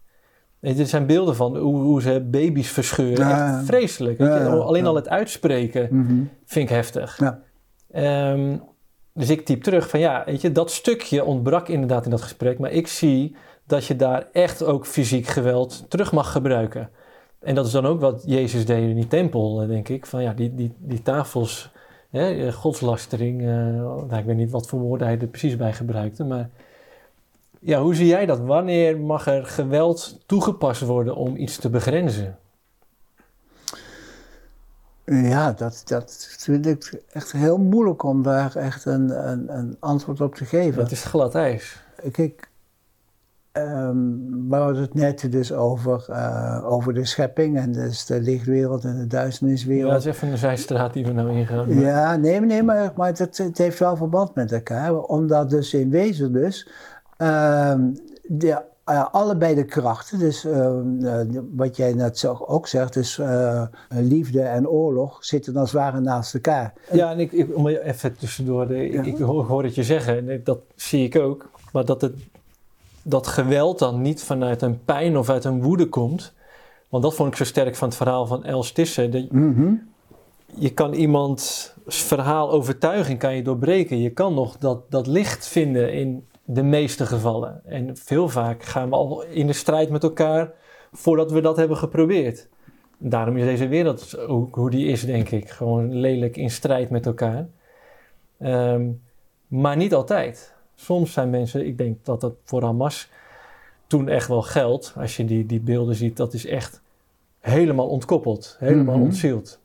Er zijn beelden van hoe, hoe ze baby's verscheuren. Ja, echt vreselijk. Ja, ja, Alleen al het uitspreken mm vind ik heftig. Um, dus ik typ terug van ja, weet je, dat stukje ontbrak inderdaad in dat gesprek. Maar ik zie dat je daar echt ook fysiek geweld terug mag gebruiken. En dat is dan ook wat Jezus deed in die tempel, eh, denk ik. Van ja, die, die, die tafels hè, godslastering. Uh, nou, ik weet niet wat voor woorden hij er precies bij gebruikte. Maar ja, hoe zie jij dat? Wanneer mag er geweld toegepast worden om iets te begrenzen? Ja, dat, dat vind ik echt heel moeilijk om daar echt een, een, een antwoord op te geven. Het is glad ijs. Kijk, Um, we hadden het net dus over, uh, over de schepping en dus de lichtwereld en de duisterniswereld. Ja, dat is even een zijstraat die we nou ingaan. Maar... Ja, nee, nee, maar, maar het, het, heeft wel verband met elkaar. Omdat dus in wezen dus um, de uh, allebei de krachten, dus uh, wat jij net ook zegt, dus liefde en oorlog zitten als het ware naast elkaar. Ja, en ik, ik, om even tussendoor, de, ja. ik, hoor, hoor het je zeggen, dat zie ik ook, maar dat, het, dat geweld dan niet vanuit een pijn of uit een woede komt, want dat vond ik zo sterk van het verhaal van Els Tissen. Dat, mm -hmm. Je kan iemands verhaal overtuiging kan je doorbreken. Je kan nog dat, dat licht vinden in de meeste gevallen. En veel vaak gaan we al in de strijd met elkaar voordat we dat hebben geprobeerd. Daarom is deze wereld ook hoe die is, denk ik. Gewoon lelijk in strijd met elkaar. Um, maar niet altijd. Soms zijn mensen, ik denk dat dat voor Hamas toen echt wel geldt. Als je die, die beelden ziet, dat is echt helemaal ontkoppeld, helemaal mm ontzield.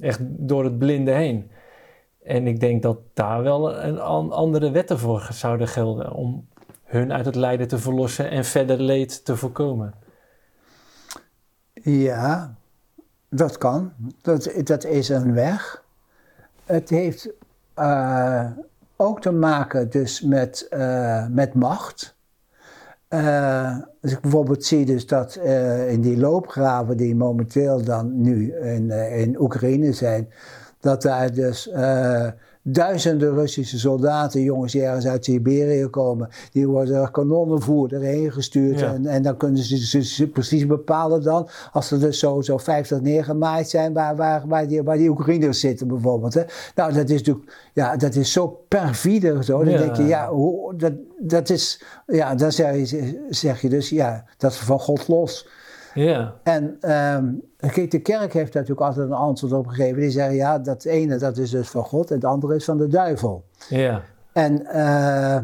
Echt door het blinde heen. En ik denk dat daar wel een andere wetten voor zouden gelden om hun uit het lijden te verlossen en verder leed te voorkomen. Ja, dat kan. Dat, dat is een weg. Het heeft uh, ook te maken dus met, uh, met macht. Uh, ik bijvoorbeeld zie dus dat in die loopgraven die momenteel dan nu in, in Oekraïne zijn, dat daar dus duizenden Russische soldaten, jongens die ergens uit Siberië komen, die worden kanonnenvoer erheen gestuurd. En, en dan kunnen ze, ze, precies bepalen dan, als er dus zo, zo 50 neergemaaid zijn, waar, waar, waar, die, waar die Oekraïners zitten bijvoorbeeld. Hè. Nou, dat is natuurlijk, ja, dat is zo perfide zo. Dan denk je, ja, hoe, dat, dat is, ja, dan zeg je, zeg je dus, ja, dat is van God los. Ja. En um, de kerk heeft daar natuurlijk altijd een antwoord op gegeven. Die zeggen, ja, dat ene dat is dus van God en het andere is van de duivel. Ja. En, uh,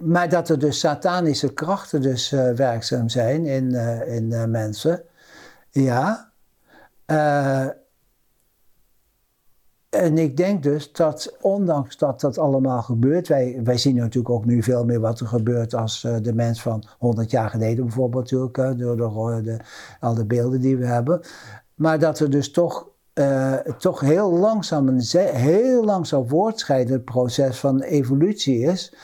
maar dat er dus satanische krachten dus uh, werkzaam zijn in, uh, in mensen. Ja. En ik denk dus dat, ondanks dat dat allemaal gebeurt, wij, wij zien natuurlijk ook nu veel meer wat er gebeurt als uh, de mens van 100 jaar geleden bijvoorbeeld, natuurlijk, uh, door, door de, al de beelden die we hebben. Maar dat er dus toch, toch heel langzaam een heel langzaam voortschrijdend proces van evolutie is.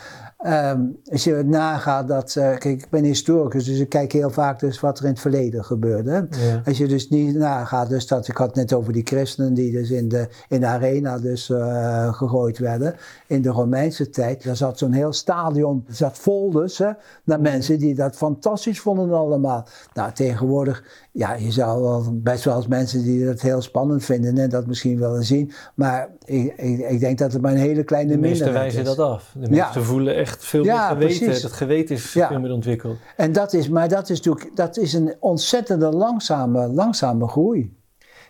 Um, als je nagaat dat, uh, kijk, ik ben historicus, dus ik kijk heel vaak dus wat er in het verleden gebeurde. Ja. Als je dus niet nagaat, dus dat, ik had het net over die christenen die dus in de, in de arena dus uh, gegooid werden, in de Romeinse tijd. Daar zat zo'n heel stadion, zat vol dus, hè, naar mensen die dat fantastisch vonden allemaal. Nou, tegenwoordig ja, je zou wel best wel eens mensen die dat heel spannend vinden en dat misschien willen zien. Maar ik, ik, ik denk dat het maar een hele kleine minderheid is. De meesten wijzen dat af. De mensen voelen echt veel meer geweten. Precies. Dat geweten is veel meer ontwikkeld. En dat is, maar dat is natuurlijk dat is een ontzettende langzame, langzame groei.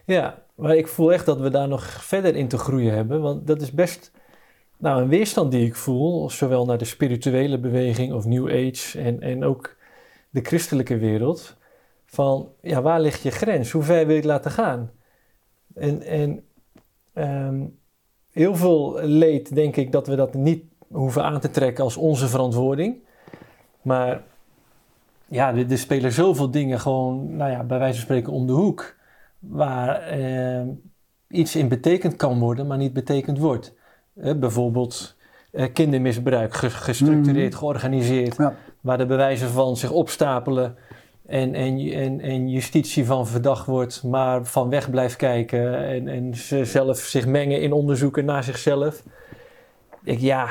Ja, maar ik voel echt dat we daar nog verder in te groeien hebben. Want dat is best nou, een weerstand die ik voel, zowel naar de spirituele beweging of New Age en, en ook de christelijke wereld van ja, waar ligt je grens? Hoe ver wil je het laten gaan? En, en um, heel veel leed denk ik dat we dat niet hoeven aan te trekken als onze verantwoording. Maar ja, er, er spelen zoveel dingen gewoon, nou ja, bij wijze van spreken om de hoek. Waar eh, iets in betekend kan worden, maar niet betekend wordt. Eh, bijvoorbeeld eh, kindermisbruik, gestructureerd, mm. georganiseerd. Ja. Waar de bewijzen van zich opstapelen en, en, en, en justitie van verdacht wordt, maar van weg blijft kijken en, en ze zelf zich mengen in onderzoeken naar zichzelf. Ik, ja,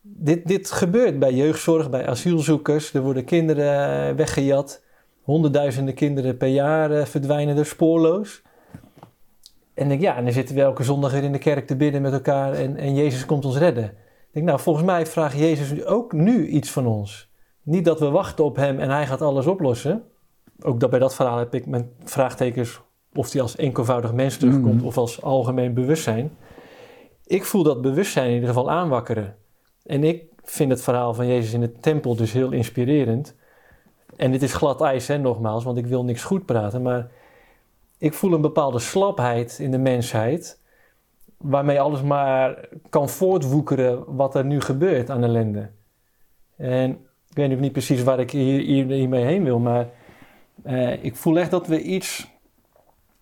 dit, dit gebeurt bij jeugdzorg, bij asielzoekers. Er worden kinderen weggejat. Honderdduizenden kinderen per jaar eh, verdwijnen er spoorloos. En ik, ja, en dan zitten we elke zondag weer in de kerk te bidden met elkaar en, en Jezus komt ons redden. Denk, nou, volgens mij vraagt Jezus ook nu iets van ons. Niet dat we wachten op hem en hij gaat alles oplossen ook dat bij dat verhaal heb ik mijn vraagtekens of hij als enkelvoudig mens terugkomt mhm. of als algemeen bewustzijn. Ik voel dat bewustzijn in ieder geval aanwakkeren. En ik vind het verhaal van Jezus in de tempel dus heel inspirerend. En dit is glad ijs, hè, nogmaals, want ik wil niks goed praten. Maar ik voel een bepaalde slapheid in de mensheid. Waarmee alles maar kan voortwoekeren wat er nu gebeurt aan ellende. En ik weet nu niet precies waar ik hier, hier, hiermee heen wil, maar uh, ik voel echt dat we iets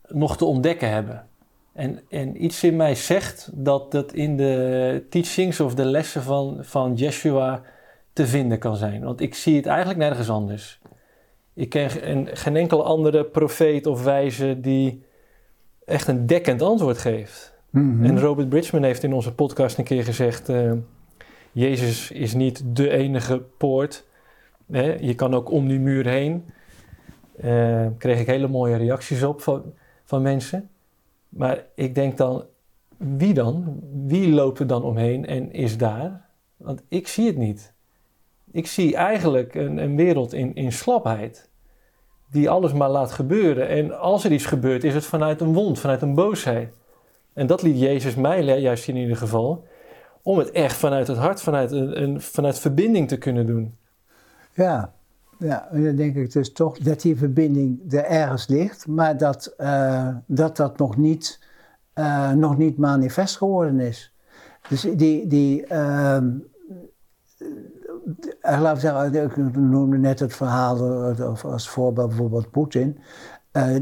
nog te ontdekken hebben. En, en iets in mij zegt dat dat in de teachings of de lessen van, van Yeshua te vinden kan zijn. Want ik zie het eigenlijk nergens anders. Ik ken geen, geen enkele andere profeet of wijze die echt een dekkend antwoord geeft. Mhm. En Robert Bridgman heeft in onze podcast een keer gezegd: eh, Jezus is niet de enige poort. Hè? Je kan ook om die muur heen. Eh kreeg ik hele mooie reacties op van, van mensen. Maar ik denk dan: wie dan? Wie loopt er dan omheen en is daar? Want ik zie het niet. Ik zie eigenlijk een, een wereld in, in slapheid. Die alles maar laat gebeuren. En als er iets gebeurt, is het vanuit een wond, vanuit een boosheid. En dat liet Jezus mij juist in ieder geval. Om het echt vanuit het hart, vanuit, een- vanuit verbinding te kunnen doen. Ja, ja, en dan denk ik dus toch dat die verbinding er ergens ligt, maar dat eh, dat, dat nog, niet, eh, nog niet manifest geworden is. Dus die, die ehm, eh, we zeggen, ik noemde net het verhaal als voorbeeld bijvoorbeeld Poetin.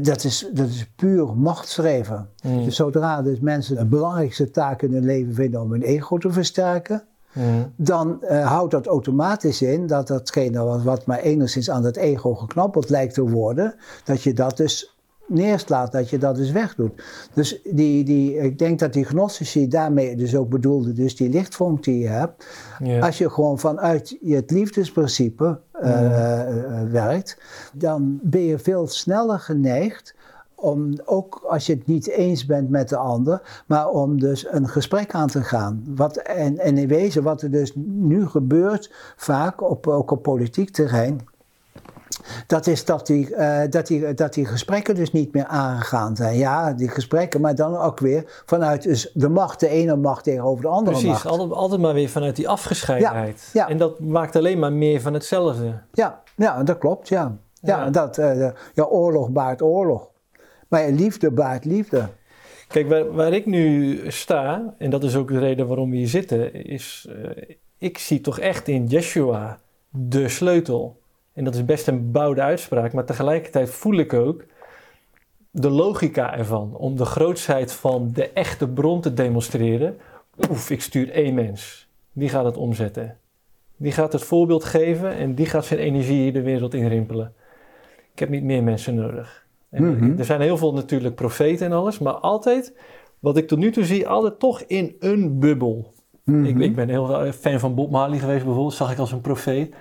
Dat, is, dat is puur machtsstreven. Mm. Dus zodra dus mensen de belangrijkste taak in hun leven vinden om hun ego te versterken, Mm. dan eh, houdt dat automatisch in dat datgene wat, wat maar enigszins aan het ego geknappeld lijkt te worden, dat je dat dus neerslaat, dat je dat dus wegdoet. Dus die, die, ik denk dat die gnostici daarmee dus ook bedoelde, dus die lichtvonk die je hebt, Ja. als je gewoon vanuit het liefdesprincipe eh, eh, werkt, dan ben je veel sneller geneigd om, ook als je het niet eens bent met de ander, maar om dus een gesprek aan te gaan. Wat, en, en in wezen wat er dus nu gebeurt, vaak op, ook op politiek terrein, dat is dat die, eh, dat, die, dat die gesprekken dus niet meer aangegaan zijn. Ja, die gesprekken, maar dan ook weer vanuit dus de macht, de ene macht tegenover de andere Precies, macht. altijd, altijd maar weer vanuit die afgescheidenheid. Ja, ja. En dat maakt alleen maar meer van hetzelfde. Ja, ja dat klopt, ja. Ja, Ja. Dat, eh, ja, oorlog baart oorlog. Maar liefde baart liefde. Kijk, waar, waar ik nu sta, en dat is ook de reden waarom we hier zitten, is eh, ik zie toch echt in Yeshua de sleutel. En dat is best een bouwde uitspraak, maar tegelijkertijd voel ik ook de logica ervan. Om de grootsheid van de echte bron te demonstreren. Oef, ik stuur één mens. Die gaat het omzetten. Die gaat het voorbeeld geven en die gaat zijn energie de wereld inrimpelen. Ik heb niet meer mensen nodig. En Mhm. Er zijn heel veel natuurlijk profeten en alles, maar altijd, wat ik tot nu toe zie, altijd toch in een bubbel. Mhm. Ik, ik ben heel fan van Bob Marley geweest bijvoorbeeld, zag ik als een profeet.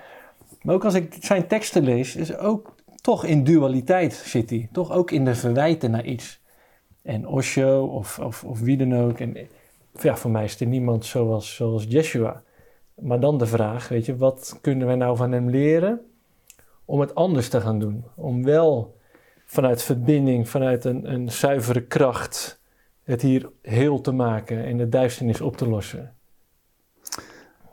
Maar ook als ik zijn teksten lees, is ook toch in dualiteit zit hij. Toch ook in de verwijten naar iets. En Osho of, of, of wie dan ook. En ja, voor mij is er niemand zoals, zoals Yeshua. Maar dan de vraag, weet je, wat kunnen wij nou van hem leren om het anders te gaan doen? Om wel vanuit verbinding, vanuit een, een zuivere kracht, het hier heel te maken en de duisternis op te lossen.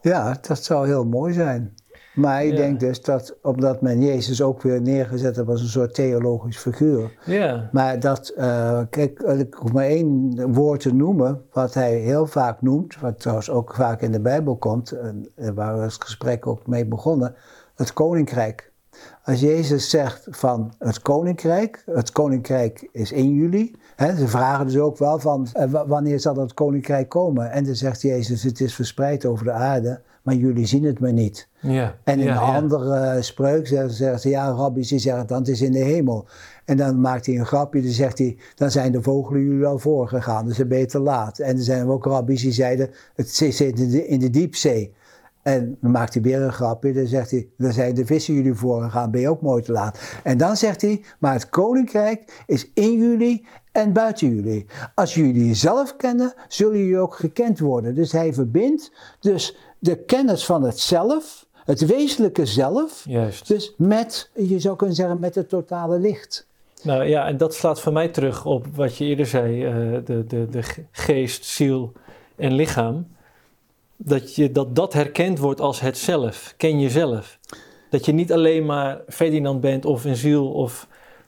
Ja, dat zou heel mooi zijn. Maar ik Ja. denk dus dat, omdat men Jezus ook weer neergezet heeft als een soort theologisch figuur. Ja, Maar dat, eh, kijk, ik hoef maar één woord te noemen, wat hij heel vaak noemt, wat trouwens ook vaak in de Bijbel komt, en eh, waar we het gesprek ook mee begonnen, het koninkrijk. Als Jezus zegt van het koninkrijk, het koninkrijk is in jullie. Hè, ze vragen dus ook wel van eh, wa- wanneer zal dat koninkrijk komen? En dan zegt Jezus het is verspreid over de aarde, maar jullie zien het maar niet. ja. En in ja, een ja. andere spreuk zeggen ze, ze, ja, rabbis die zeggen dan het is in de hemel. En dan maakt hij een grapje, dan zegt hij, dan zijn de vogelen jullie al voorgegaan, dus dan ben je te laat. En er zijn ook rabbis die zeiden, het zit in de, in de diepzee. En dan maakt hij weer een grapje, dan zegt hij, dan zijn de vissen jullie voorgegaan, ben je ook mooi te laat. En dan zegt hij, maar het koninkrijk is in jullie en buiten jullie. Als jullie jezelf kennen, zullen jullie ook gekend worden. Dus hij verbindt dus de kennis van het zelf, het wezenlijke zelf, Juist. dus met, je zou kunnen zeggen, met het totale licht. Nou ja, en dat slaat voor mij terug op wat je eerder zei: eh, de, de, de ge- geest, ziel en lichaam. Dat, je, dat dat herkend wordt als het zelf. Ken jezelf. Dat je niet alleen maar Ferdinand bent of een ziel, of,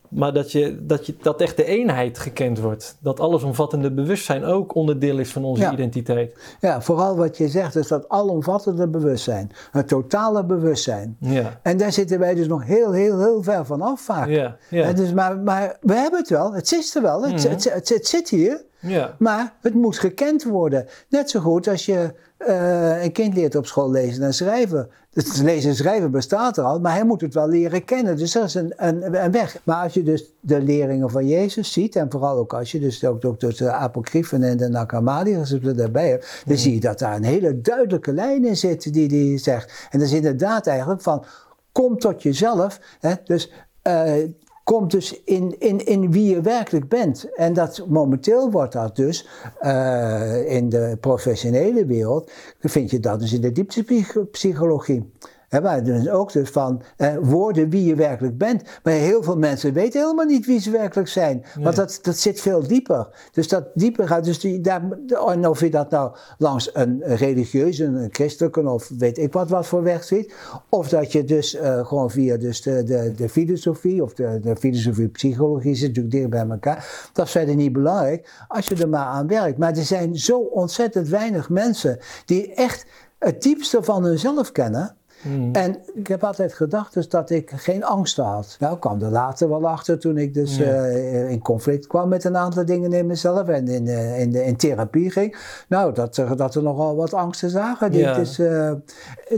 maar dat, je, dat, je, dat echt de eenheid gekend wordt. Dat allesomvattende bewustzijn ook onderdeel is van onze Ja. identiteit. Ja, vooral wat je zegt, is dat alomvattende bewustzijn, het totale bewustzijn. Ja, En daar zitten wij dus nog heel, heel, heel ver van af vaak. ja, ja. En dus, maar, maar we hebben het wel, het zit er wel, het, Mhm. het, het, het zit hier. Ja. Maar het moet gekend worden. Net zo goed als je uh, een kind leert op school lezen en schrijven. Dus lezen en schrijven bestaat er al, maar hij moet het wel leren kennen. Dus dat is een, een, een weg. Maar als je dus de leringen van Jezus ziet, en vooral ook als je dus ook, ook de apocryfen en de Nakamadiërs erbij hebt, dan zie je dat daar een hele duidelijke lijn in zit die die zegt. En dat is inderdaad eigenlijk van, kom tot jezelf. Hè? Dus uh, komt dus in, in, in wie je werkelijk bent. En dat momenteel wordt dat dus uh, in de professionele wereld, vind je dat dus in de dieptepsychologie. He, maar dus ook dus van eh, woorden wie je werkelijk bent. Maar heel veel mensen weten helemaal niet wie ze werkelijk zijn. Want dat, dat zit veel dieper. Dus dat dieper gaat. Dus die, daar, en of je dat nou langs een religieuze, een christelijke of weet ik wat, wat voor weg ziet. Of dat je dus uh, gewoon via dus de, de, de filosofie of de, de filosofie psychologie zit natuurlijk dicht bij elkaar. Dat is verder niet belangrijk als je er maar aan werkt. Maar er zijn zo ontzettend weinig mensen die echt het diepste van hunzelf kennen. Hmm. En ik heb altijd gedacht dus dat ik geen angst had. Nou, ik kwam er later wel achter toen ik dus uh, in conflict kwam met een aantal dingen in mezelf en in, uh, in, de, in therapie ging. Nou, dat, dat er nogal wat angsten zagen. Ja. Dus, uh, en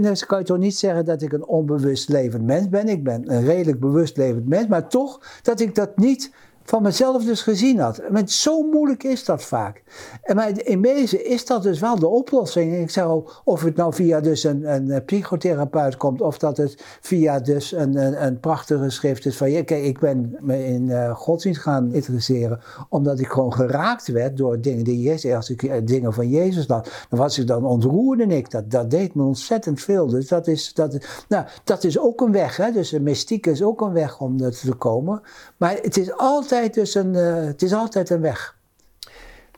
dus kan je toch niet zeggen dat ik een onbewust levend mens ben. Ik ben een redelijk bewust levend mens, maar toch dat ik dat niet van mezelf dus gezien had. Maar zo moeilijk is dat vaak. En maar in wezen is dat dus wel de oplossing. Ik zou, of het nou via dus een, een psychotherapeut komt, of dat het via dus een, een, prachtige schrift is van, kijk, ik ben me in uh, godsdienst gaan interesseren, omdat ik gewoon geraakt werd door dingen die Jezus, als ik eh, dingen van Jezus las, dan was ik dan ontroerde ik. Dat, dat deed me ontzettend veel. Dus dat is, dat, nou, dat is ook een weg. Hè? Dus mystiek is ook een weg om er te komen. Maar het is altijd dus uh, het is altijd een weg.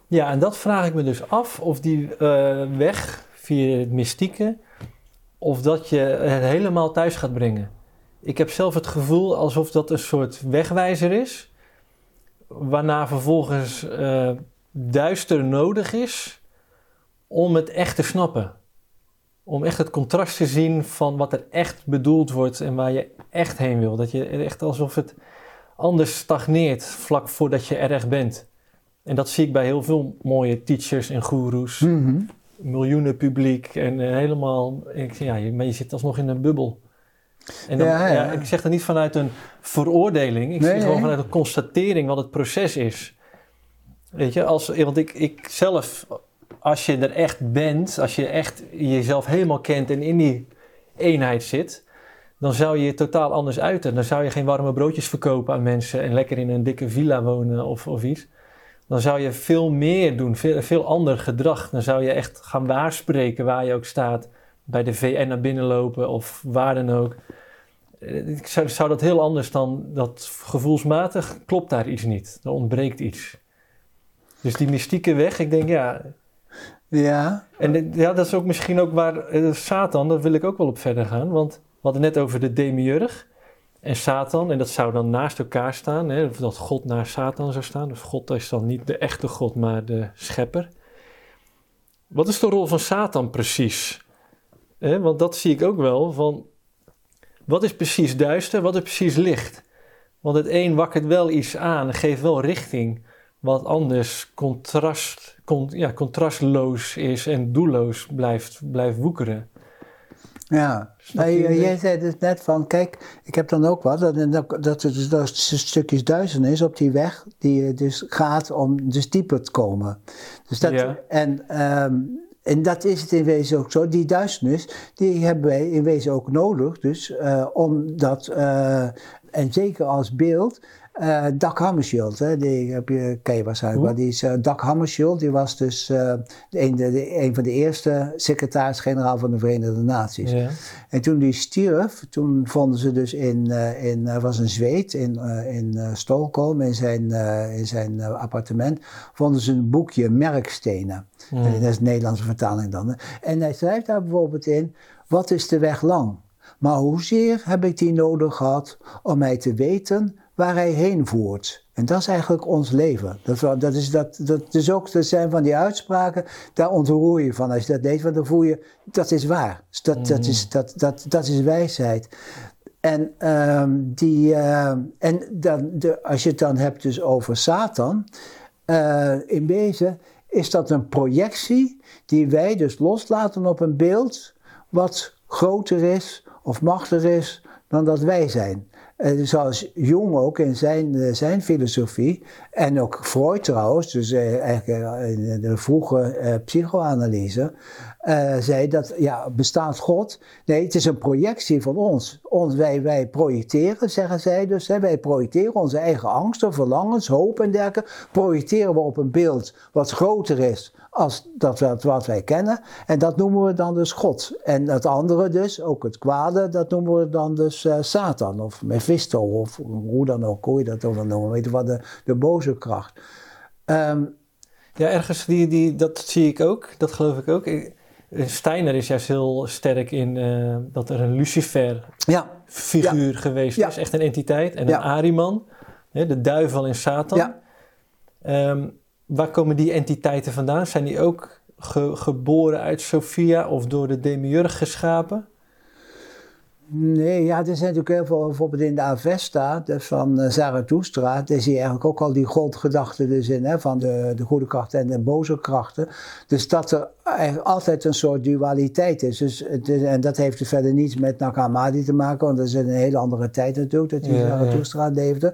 Ja, en dat vraag ik me dus af of die uh, weg via het mystieke, of dat je het helemaal thuis gaat brengen. Ik heb zelf het gevoel alsof dat een soort wegwijzer is, waarna vervolgens uh, duister nodig is om het echt te snappen. Om echt het contrast te zien van wat er echt bedoeld wordt en waar je echt heen wil. Dat je echt alsof het anders stagneert vlak voordat je er echt bent. En dat zie ik bij heel veel mooie teachers en goeroes. Mm Miljoenen publiek en uh, helemaal. Ik, ja, je, maar je zit alsnog in een bubbel. En dan, ja, ja. ik zeg dat niet vanuit een veroordeling. Ik nee, zie gewoon vanuit een constatering wat het proces is. Weet je, als, want ik, ik zelf, als je er echt bent, als je echt jezelf helemaal kent en in die eenheid zit, dan zou je je totaal anders uiten. Dan zou je geen warme broodjes verkopen aan mensen en lekker in een dikke villa wonen of, of iets. Dan zou je veel meer doen, veel, veel ander gedrag. Dan zou je echt gaan waarspreken waar je ook staat. Bij de VN naar binnen lopen of waar dan ook. Eh, ik zou, zou dat heel anders dan dat gevoelsmatig klopt daar iets niet. Er ontbreekt iets. Dus die mystieke weg, ik denk ja. Ja. En ja, dat is ook misschien ook waar uh, Satan, daar wil ik ook wel op verder gaan. Want we hadden net over de demiurg en Satan. En dat zou dan naast elkaar staan. Hè, dat God naar Satan zou staan. Dus God is dan niet de echte God, maar de schepper. Wat is de rol van Satan precies? want dat zie ik ook wel. Van, wat is precies duister, wat is precies licht? Want het een wakkert wel iets aan, geeft wel richting. Wat anders contrast, ja, contrastloos is en doelloos blijft, blijft woekeren. Ja, nee, jij zei dus net van, kijk, ik heb dan ook wat, dat, dat, er dus, dat stukjes duisternis op die weg, die dus gaat om dus dieper te komen. Dus dat, en, um, en dat is het in wezen ook zo, die duisternis, die hebben wij in wezen ook nodig, dus uh, om dat, uh, en zeker als beeld, uh, Dag Hammarskjöld, hè, die heb je, ken je waarschijnlijk wel. Die is, uh, Dag Hammarskjöld, die was dus uh, een, de, een, van de eerste secretaris-generaal van de Verenigde Naties. Ja. En toen die stierf, toen vonden ze dus in, in was een Zweed, in, in Stockholm, in zijn, in zijn appartement, vonden ze een boekje Merkstenen. En dat is de Nederlandse vertaling dan. Hè. En hij schrijft daar bijvoorbeeld in, wat is de weg lang? Maar hoezeer heb ik die nodig gehad om mij te weten waar hij heen voert. En dat is eigenlijk ons leven. Dat, dat, is, dat, dat is ook, dat zijn van die uitspraken, daar ontroer je van. Als je dat want dan voel je, dat is waar. Dus dat, dat, is, mm. dat, dat, dat is wijsheid. En, um, die, uh, en dan, de, als je het dan hebt dus over Satan, uh, in wezen is dat een projectie die wij dus loslaten op een beeld wat groter is of machtiger is dan dat wij zijn. Zoals Jung ook in zijn, uh, zijn filosofie, en ook Freud trouwens, dus uh, eigenlijk in de vroege psychoanalyse, zei dat, ja, bestaat God? Nee, het is een projectie van ons. ons wij, wij projecteren, zeggen zij dus, hè, wij projecteren onze eigen angsten, verlangens, hoop en dergelijke, projecteren we op een beeld wat groter is als dat wat, wat wij kennen. En dat noemen we dan dus God. En het andere dus, ook het kwade, dat noemen we dan dus uh, Satan of Mephisto of hoe dan ook, hoe je dat ook dan noemen. Weet je wat, de, de boze kracht. Um, ja, ergens, die, die, dat zie ik ook, dat geloof ik ook. Steiner is juist heel sterk in uh, dat er een Lucifer-figuur ja. geweest is, echt een entiteit. En een Ariman, hè, de duivel en Satan. Um, waar komen die entiteiten vandaan? Zijn die ook geboren uit Sophia of door de demiurg geschapen? Nee, ja, er zijn natuurlijk heel veel, bijvoorbeeld in de Avesta dus van uh, Zarathustra, daar zie je eigenlijk ook al die grondgedachten dus in, hè, van de, de goede krachten en de boze krachten. Dus dat er eigenlijk altijd een soort dualiteit is. Dus het en dat heeft verder niets met Nakamadi te maken, want dat is een hele andere tijd natuurlijk, dat die ja, Zarathustra ja. leefde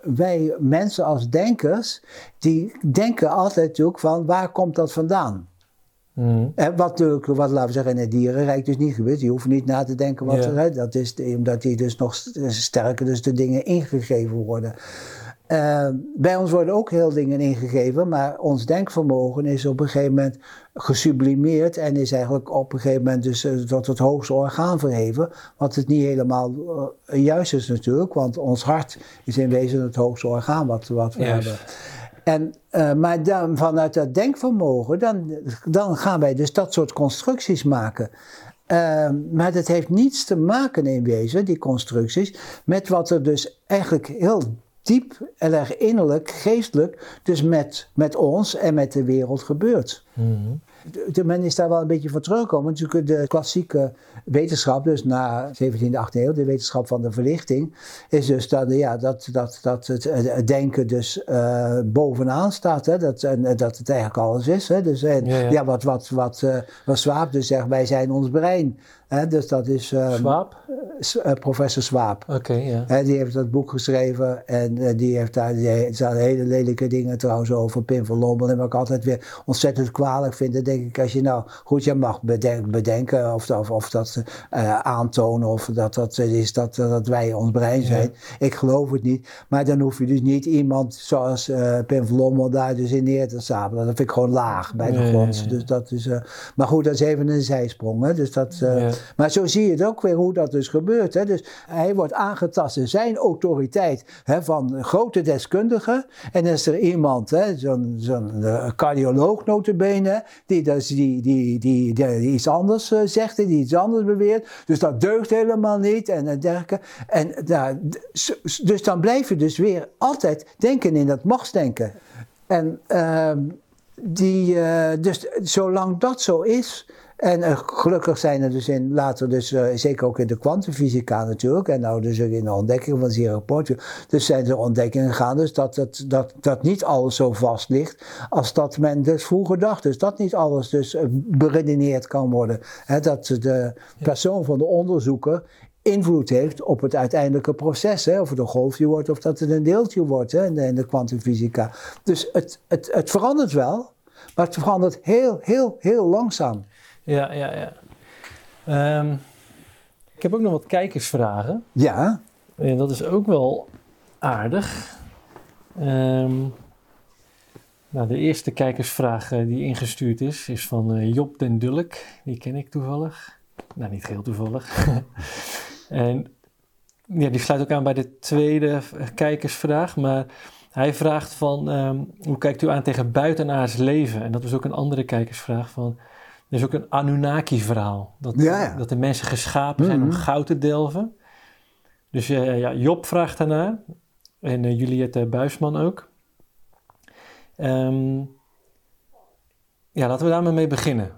wij mensen als denkers, die denken altijd natuurlijk van waar komt dat vandaan? Mm. En wat natuurlijk, wat laten we zeggen, in het dierenrijk dus niet gebeurt. Je hoeft niet na te denken wat er is. Dat is omdat die dus nog sterker dus de dingen ingegeven worden. Uh, bij ons worden ook heel dingen ingegeven, maar ons denkvermogen is op een gegeven moment gesublimeerd en is eigenlijk op een gegeven moment dus tot het hoogste orgaan verheven. Wat het niet helemaal uh, juist is natuurlijk, want ons hart is in wezen het hoogste orgaan wat, wat we hebben. En, uh, maar dan, vanuit dat denkvermogen, dan, dan gaan wij dus dat soort constructies maken. Uh, maar dat heeft niets te maken in wezen, die constructies, met wat er dus eigenlijk heel diep en erg innerlijk, geestelijk, dus met, met ons en met de wereld gebeurt. Mm de, men is daar wel een beetje voor teruggekomen. Natuurlijk de klassieke wetenschap, dus na 17e, 18e eeuw, de wetenschap van de verlichting, is dus dat, ja, dat, dat, dat het, denken dus uh, bovenaan staat. Hè? Dat, en, dat het eigenlijk alles is. Hè? Dus, en, ja, ja. ja, wat, wat, wat, uh, wat Swaap dus zegt, wij zijn ons brein. Hè? Dus dat is... Uh, Swaap? Uh, professor Swaap. Oké, okay, ja. Die heeft dat boek geschreven en die heeft daar, die, hele lelijke dingen trouwens over Pim van Lommel. En wat ik altijd weer ontzettend kwalijk vind, denk ik, als je nou, goed, je mag bedenken, bedenken of, of, of dat uh, aantonen of dat dat is dat, dat wij ons brein zijn. Ja. Ik geloof het niet. Maar dan hoef je dus niet iemand zoals uh, Pim Vlommel daar dus in neer te stapelen. Dat vind ik gewoon laag bij de grond. Ja, dus dat is, uh, maar goed, dat is even een zijsprong. Hè? Dus dat, Maar zo zie je het ook weer hoe dat dus gebeurt. Hè? Dus hij wordt aangetast in zijn autoriteit hè, van grote deskundigen. En dan is er iemand, zo'n zo cardioloog notabene, die dus die, die, die, die, iets anders uh, zegt, die iets anders beweert. Dus dat deugt helemaal niet en dergelijke. En nou, dus dan blijf je dus weer altijd denken in dat machtsdenken. En uh, die, uh, dus zolang dat zo is, en uh, gelukkig zijn er dus in, later dus, uh, zeker ook in de kwantumfysica natuurlijk, en nou dus in de ontdekkingen van Zero Point, dus zijn er ontdekkingen gegaan dus dat, dat, dat niet alles zo vast ligt als dat men dus vroeger dacht. Dus dat niet alles dus uh, beredeneerd kan worden. Dat de persoon van de onderzoeker invloed heeft op het uiteindelijke proces. Hè? Of het een golfje wordt of dat het een deeltje wordt hè? in de kwantumfysica. Dus het, het, het verandert wel, maar het verandert heel, heel, heel langzaam. Ja, ja, ja. Um, ik heb ook nog wat kijkersvragen. Ja. En dat is ook wel aardig. Um, nou, de eerste kijkersvraag uh, die ingestuurd is, is van uh, Job den Dulk. Die ken ik toevallig. Nou, niet heel toevallig. <laughs> en ja, die sluit ook aan bij de tweede kijkersvraag. Maar hij vraagt van, um, hoe kijkt u aan tegen buitenaards leven? En dat was ook een andere kijkersvraag van... Er is ook een Anunnaki-verhaal. Dat, ja, ja. dat de mensen geschapen zijn mm -hmm. om goud te delven. Dus uh, ja, Job vraagt daarna. En uh, Juliette Buisman ook. Um, ja, laten we daar maar mee beginnen.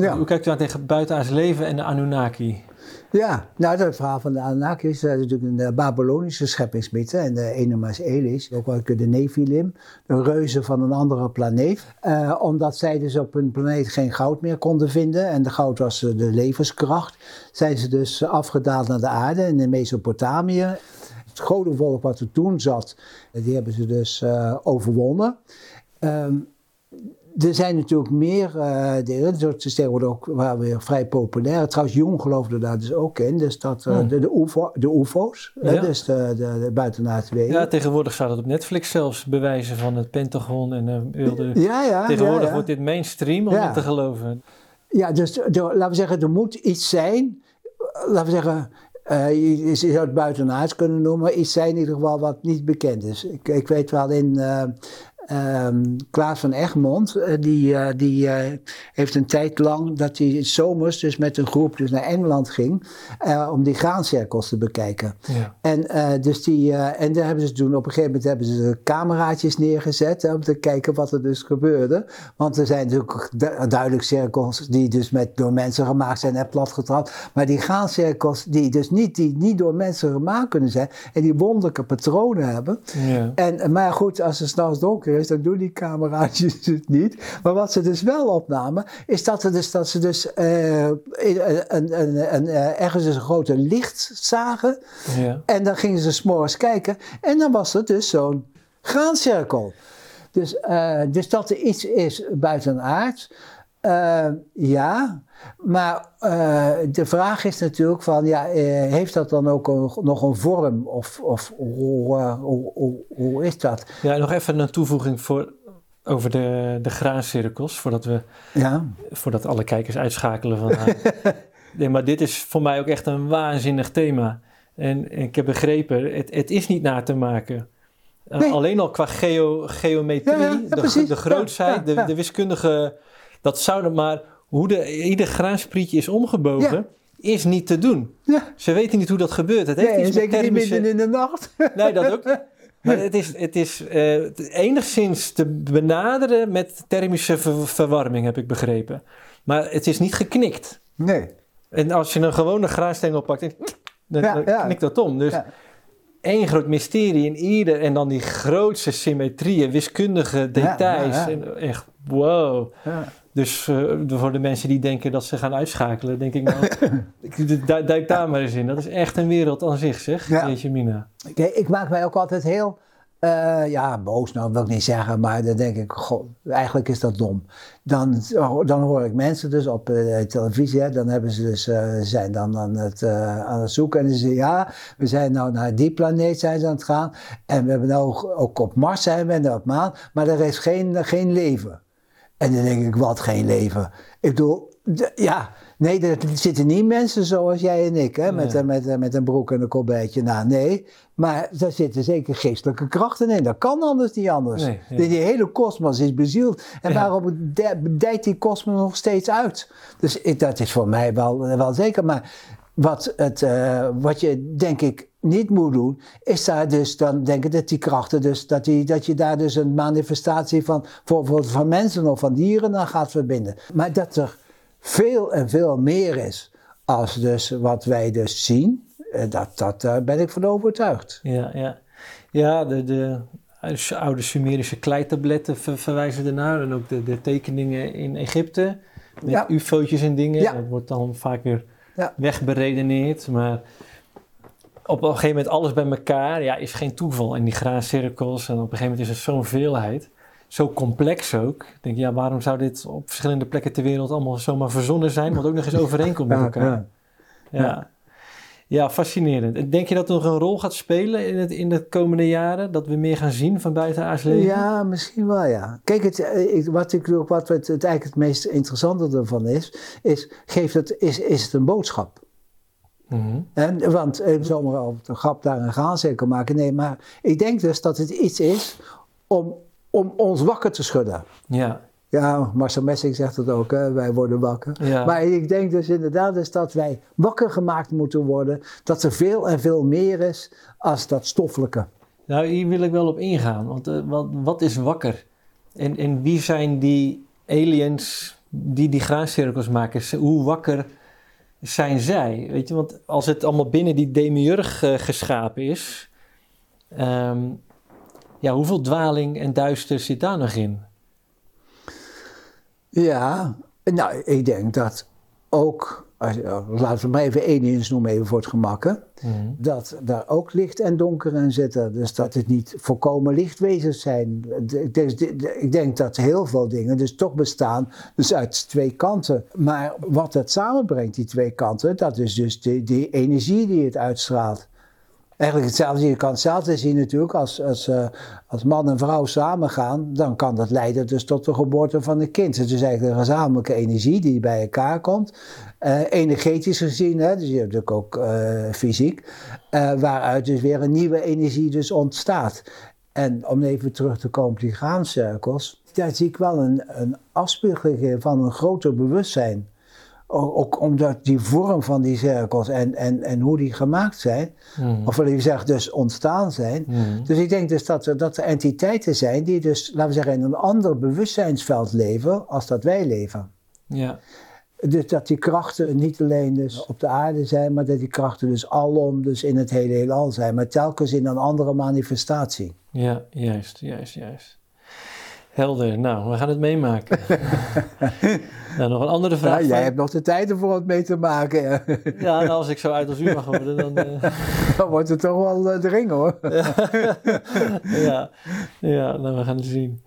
Ja. Hoe kijkt u aan tegen buitenaards leven en de Anunnaki? Ja, nou dat verhaal van de Anunnaki is natuurlijk een uh, Babylonische scheppingsmythe. En de Enemas Elis, ook wel de Nephilim, de reuzen van een andere planeet. Uh, omdat zij dus op hun planeet geen goud meer konden vinden. En de goud was de levenskracht. Zijn ze dus afgedaald naar de aarde in Mesopotamië. Het godenvolk wat er toen zat, die hebben ze dus overwonnen. Um, er zijn natuurlijk meer uh, delen, dat is tegenwoordig ook waar weer vrij populair. Trouwens, Jong geloofde daar dus ook in. Dus dat, uh, de, de, UFO, de UFO's, ja. hè, dus de, de, de buitenaardse Ja, tegenwoordig staat het op Netflix zelfs, bewijzen van het Pentagon. En, uh, wilde, ja, ja, tegenwoordig wordt dit mainstream om het te geloven. Ja, dus de, laten we zeggen, er moet iets zijn, laten we zeggen... Uh, je zou het buitenaards kunnen noemen, iets zijn in ieder geval wat niet bekend is. Ik, ik weet wel in, uh, Um, Klaas van Egmond, uh, die, uh, die uh, heeft een tijd lang dat hij zomers dus met een groep dus naar Engeland ging om die graancirkels te bekijken. Ja. En, dus die, en daar hebben ze toen op een gegeven moment hebben ze cameraatjes neergezet om te kijken wat er dus gebeurde. Want er zijn natuurlijk duidelijk cirkels die dus met, door mensen gemaakt zijn en platgetrapt. Maar die graancirkels die dus niet, die niet door mensen gemaakt kunnen zijn en die wonderlijke patronen hebben. Ja. En, maar goed, als het s'nachts donker is, dan doen die cameraatjes het <laughs> niet. Maar wat ze dus wel opnamen, is dat, ze dus, dat ze dus uh, een, een, een, een, ergens een grote licht zagen. Ja. En dan gingen ze s'morgens kijken. En dan was er dus zo'n graancirkel. Dus, uh, dus dat er iets is buitenaard. Uh, ja, maar uh, de vraag is natuurlijk van, ja, uh, heeft dat dan ook een, nog een vorm? Of, of hoe, hoe, hoe, hoe, is dat? Ja, nog even een toevoeging voor, over de, de graancirkels, voordat, we, ja. voordat alle kijkers uitschakelen van... <laughs> nee, maar dit is voor mij ook echt een waanzinnig thema. En, en ik heb begrepen, het, het is niet na te maken. Nee. Alleen al qua geo, geometrie, ja, ja, de, de grootsheid, de, de wiskundige dat zouden maar, hoe de, ieder graansprietje is omgebogen, is niet te doen. Ja. Ze weten niet hoe dat gebeurt. Het heeft nee, iets zeker thermische... niet midden in de nacht. <laughs> Nee, dat ook. <laughs> Maar het is, het is uh, enigszins te benaderen met thermische ver verwarming, heb ik begrepen. Maar het is niet geknikt. Nee. En als je een gewone graanstengel pakt, dan, ja, dan ja. knikt dat om. Dus één groot mysterie in ieder. En dan die grootste symmetrieën, wiskundige details. En echt, wow. Dus uh, voor de mensen die denken dat ze gaan uitschakelen, denk ik nou, <laughs> du duik daar maar eens in. Dat is echt een wereld aan zich, zeg, ja. Mina. Ik maak mij ook altijd heel, uh, ja, boos nou wil ik niet zeggen, maar dan denk ik, eigenlijk is dat dom. Dan, dan hoor ik mensen dus op uh, televisie, hè, dan hebben ze dus, uh, zijn dan aan het, aan het zoeken en ze zeggen, ja, we zijn nou naar die planeet zijn ze aan het gaan en we hebben nou ook op Mars zijn we en op maan, maar er is geen, geen leven. En dan denk ik, wat geen leven. Ik bedoel, ja, nee, er zitten niet mensen zoals jij en ik, hè, met, met, met een broek en een kolbijtje. Nou, nee, maar daar zitten zeker geestelijke krachten in. Dat kan anders niet anders. Nee, Die hele kosmos is bezield. En ja. waarom dijt die kosmos nog steeds uit? Dus ik, dat is voor mij wel, wel zeker. Maar wat, het, uh, wat je, denk ik, niet moet doen, is daar dus dan denken dat die krachten, dus dat, die, dat je daar dus een manifestatie van, voor, van mensen of van dieren dan gaat verbinden. Maar dat er veel en veel meer is als dus wat wij dus zien, eh, dat, dat, daar ben ik van overtuigd. Ja, ja. ja de, de oude Sumerische kleitabletten ver, verwijzen ernaar en ook de, de tekeningen in Egypte met ja. ufo'tjes en dingen. Ja. Dat wordt dan vaak weer ja. wegberedeneerd, maar op een gegeven moment alles bij elkaar ja, is geen toeval. En die graancirkels en op een gegeven moment is er zo'n veelheid. Zo complex ook. Ik denk, ja, waarom zou dit op verschillende plekken ter wereld allemaal zomaar verzonnen zijn? Wat ook nog eens <laughs> overeenkomt met elkaar. Ja, ja. Ja. fascinerend. Denk je dat er nog een rol gaat spelen in, het, in de komende jaren? Dat we meer gaan zien van buitenaards leven? Ja, misschien wel, ja. Kijk, het, eh, wat, ik, wat het, het eigenlijk het meest interessante ervan is, is, geeft het, is, is het een boodschap? Mm en, want ik zomaar op een grap daar een graancirkel maken. Nee, maar ik denk dus dat het iets is om, om ons wakker te schudden. Ja. Ja, Marcel Messing zegt het ook, hè? wij worden wakker. Ja. Maar ik denk dus inderdaad dus dat wij wakker gemaakt moeten worden. Dat er veel en veel meer is als dat stoffelijke. Nou, hier wil ik wel op ingaan. Want uh, wat, wat is wakker? En, en wie zijn die aliens die die graancirkels maken, hoe wakker zijn zij? Weet je, want als het allemaal binnen die demiurg uh, geschapen is, ehm, ja, hoeveel dwaling en duister zit daar nog in? Ja, nou, ik denk dat ook laten we maar even één eens noemen, even voor het gemakken. Mhm. Dat daar ook licht en donker in zitten. Dus dat het niet volkomen lichtwezens zijn. Ik denk dat heel veel dingen dus toch bestaan dus uit twee kanten. Maar wat het samenbrengt, die twee kanten, dat is dus die, die energie die het uitstraalt eigenlijk hetzelfde. Je kan hetzelfde zien natuurlijk als, als, uh, als man en vrouw samengaan. Dan kan dat leiden dus tot de geboorte van een kind. Het is eigenlijk een gezamenlijke energie die bij elkaar komt. Uh, energetisch gezien, hè, dus je hebt natuurlijk ook uh, fysiek. waaruit dus weer een nieuwe energie dus ontstaat. En om even terug te komen op die graancirkels. Daar zie ik wel een, een afspiegeling van een groter bewustzijn ook omdat die vorm van die cirkels en, en, en hoe die gemaakt zijn, mm. of wil je zeggen, dus ontstaan zijn. Hmm. Dus ik denk dus dat er, dat er entiteiten zijn die dus, laten we zeggen, in een ander bewustzijnsveld leven als dat wij leven. Ja. Dus dat die krachten niet alleen dus op de aarde zijn, maar dat die krachten dus alom, dus in het hele heelal zijn, maar telkens in een andere manifestatie. Ja, juist, juist, juist. Helder, nou, we gaan het meemaken. <laughs> nou, nog een andere vraag. Ja, jij hebt nog de tijd ervoor het mee te maken. ja, nou, als ik zo uit als u mag worden, dan... Uh... <laughs> dan wordt het toch wel uh, ring, hoor. <laughs> ja, ja nou, we gaan het zien.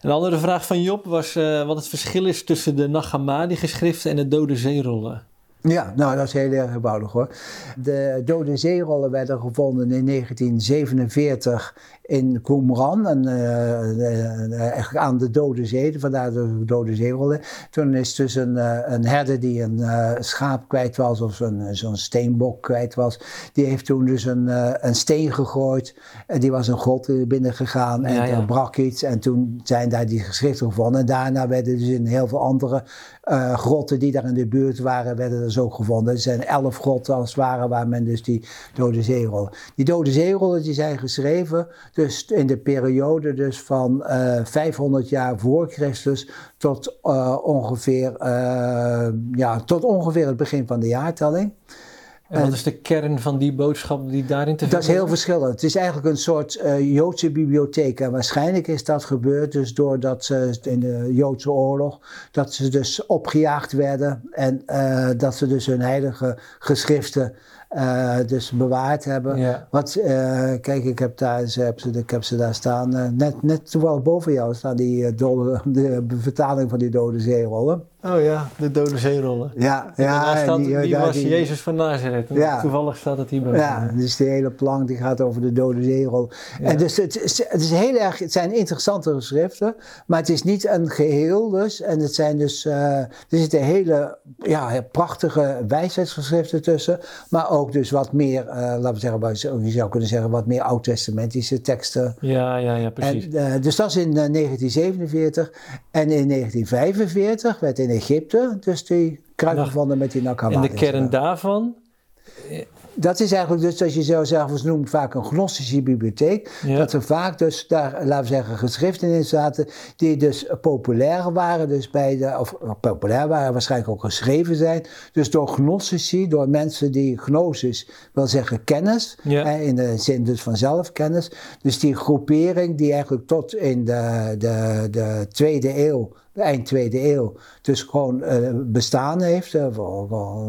Een andere vraag van Job was uh, wat het verschil is tussen de Nagamadi-geschriften en de Dode Zeerollen. Ja, nou dat is heel erg eenvoudig hoor. De dode zeerollen werden gevonden in 1947 in Qumran, en, uh, eigenlijk aan de Dode Zee, vandaar de Dode Zeerollen. Toen is dus een, een herder die een schaap kwijt was, of zo'n zo'n steenbok kwijt was, die heeft toen dus een, een steen gegooid. En die was een grot binnengegaan en ja, brak iets. En toen zijn daar die geschriften gevonden. En daarna werden dus in heel veel andere grotten die daar in de buurt waren, werden dus ook gevonden. Er zijn elf grotten als het ware waar men dus die dode zeerollen. Die dode zeerollen die zijn geschreven dus in de periode dus van uh, eh, 500 jaar voor Christus tot, uh, ongeveer, uh, ja, tot ongeveer het begin van de jaartelling. En wat is de kern van die boodschap die daarin te vinden Dat is heel verschillend. Het is eigenlijk een soort uh, Joodse bibliotheek. En waarschijnlijk is dat gebeurd dus doordat ze in de Joodse oorlog... dat ze dus opgejaagd werden en uh, dat ze dus hun heilige geschriften uh, dus bewaard hebben. Ja. Wat, kijk, ik heb, daar, ze, heb ze, ik heb ze daar staan, net, net boven jou staan die dode, de vertaling van die dode zeerollen. Oh ja, de dode zeerollen. Ja, ja. Staat, die, die was die, Jezus van Nazareth. Ja. Toevallig staat het hier boven. Ja, dus die hele plank die gaat over de dode zeerol. Ja. En dus het, het, is heel erg, het zijn interessante geschriften, maar het is niet een geheel dus. En het zijn dus, er zitten hele ja, prachtige wijsheidsgeschriften tussen, maar ook dus wat meer, uh, laten we zeggen, je zou kunnen zeggen, wat meer oud-testamentische teksten. Ja, ja, ja, precies. En, uh, dus dat is in 1947. En in 1945 werd in Egypte dus die kruik gevonden met die Nakhamadi. En de kern daarvan? dat is eigenlijk dus, als je zo zelfs noemt, vaak een gnostische bibliotheek. Dat er vaak dus daar, laten we zeggen, geschriften in zaten die dus populair waren, dus bij de, of populair waren, waarschijnlijk ook geschreven zijn. Dus door gnostici, door mensen die gnosis wil zeggen kennis, in de zin dus van zelfkennis. Dus die groepering die eigenlijk tot in de, de, de tweede eeuw eind tweede eeuw dus gewoon uh, bestaan heeft. Uh,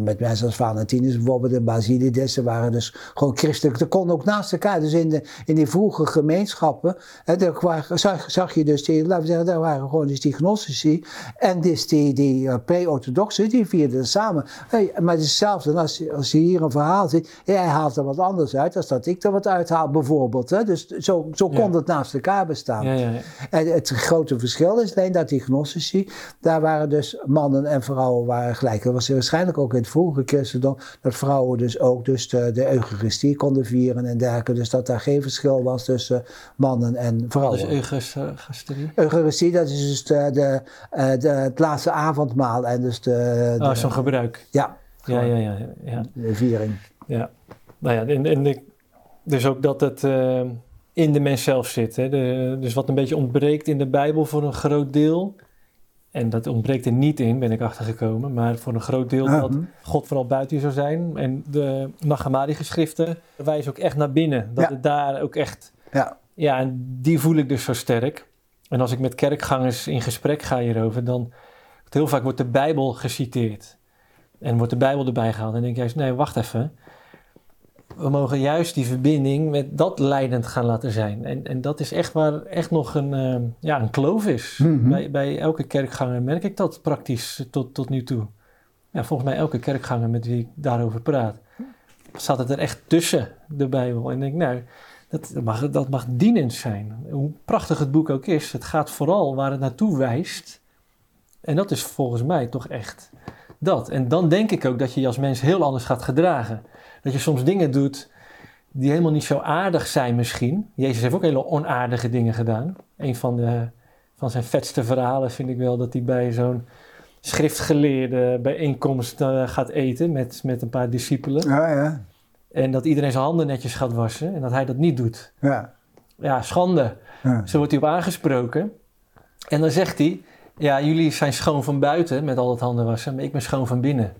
met mensen als Valentinus bijvoorbeeld en Basilides, ze waren dus gewoon christelijk. Dat kon ook naast elkaar. Dus in, de, in die vroege gemeenschappen hè, daar zag, zag, je dus die, laten we zeggen, daar waren gewoon dus die gnostici en dus die, die uh, pre-orthodoxen, die vierden samen. Hey, maar het is hetzelfde als, als je hier een verhaal ziet, hij haalt er wat anders uit als dat ik er wat uithaal bijvoorbeeld. Hè. Dus zo, zo kon het naast elkaar bestaan. Ja, ja, en het grote verschil is alleen dat die gnostici daar waren dus mannen en vrouwen waren gelijk. Dat was waarschijnlijk ook in het vroege christendom, dat vrouwen dus ook dus de, de eucharistie konden vieren en dergelijke. Dus dat daar geen verschil was tussen mannen en vrouwen. Dus eucharistie? Eucharistie, dat is dus de, de, eh, de, het laatste avondmaal en dus de... oh, zo'n gebruik. Ja. Ja, ja, ja, ja. De viering. Ja. Nou ja, en, en de, dus ook dat het... Uh, in de mens zelf zit. Hè? De, dus wat een beetje ontbreekt in de Bijbel voor een groot deel, En dat ontbreekt er niet in, ben ik achtergekomen. Maar voor een groot deel dat God vooral buiten je zou zijn. En de Nagamadi-geschriften wijzen ook echt naar binnen. Dat het daar ook echt... Ja. Ja, en die voel ik dus zo sterk. En als ik met kerkgangers in gesprek ga hierover, dan... Heel vaak wordt de Bijbel geciteerd. En wordt de Bijbel erbij gehaald. En dan denk juist, nee, wacht even we mogen juist die verbinding met dat leidend gaan laten zijn. En, en dat is echt waar echt nog een, uh, ja, een kloof is. Mhm. bij, bij elke kerkganger merk ik dat praktisch tot, tot nu toe. Ja, volgens mij elke kerkganger met wie ik daarover praat, staat het er echt tussen de Bijbel. En ik denk, nou, dat mag, dat mag dienend zijn. Hoe prachtig het boek ook is, het gaat vooral waar het naartoe wijst. En dat is volgens mij toch echt dat. En dan denk ik ook dat je je als mens heel anders gaat gedragen. Dat je soms dingen doet die helemaal niet zo aardig zijn misschien. Jezus heeft ook hele onaardige dingen gedaan. Een van, de, van zijn vetste verhalen vind ik wel dat hij bij zo'n schriftgeleerde bijeenkomst uh, gaat eten met, met een paar discipelen. Ja, ja. En dat iedereen zijn handen netjes gaat wassen en dat hij dat niet doet. Ja. Ja, schande. Ja. Zo wordt hij op aangesproken. En dan zegt hij, ja, jullie zijn schoon van buiten met al dat handen wassen, maar ik ben schoon van binnen.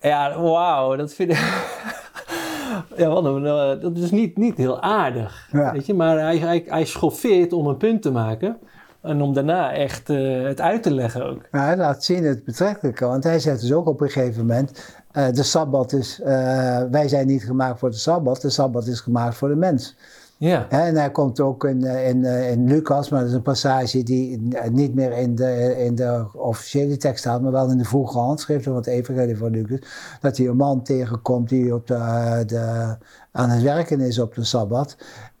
Ja, wauw, dat vind ik... <laughs> ja, wat een, uh, dat is niet, niet heel aardig, Ja. weet je. Maar hij, hij, hij schoffeert om een punt te maken en om daarna echt eh, het uit te leggen ook. Maar hij laat zien het betrekkelijke, want hij zegt dus ook op een gegeven moment: eh, de sabbat is, eh, wij zijn niet gemaakt voor de sabbat, de sabbat is gemaakt voor de mens. Ja, en hij komt ook in, eh, in, eh, in Lucas, maar dat is een passage die niet meer in de, in de officiële tekst staat, maar wel in de vroege handschriften van het Evangelie van Lucas. Dat hij een man tegenkomt die op de, aan het werken is op de sabbat.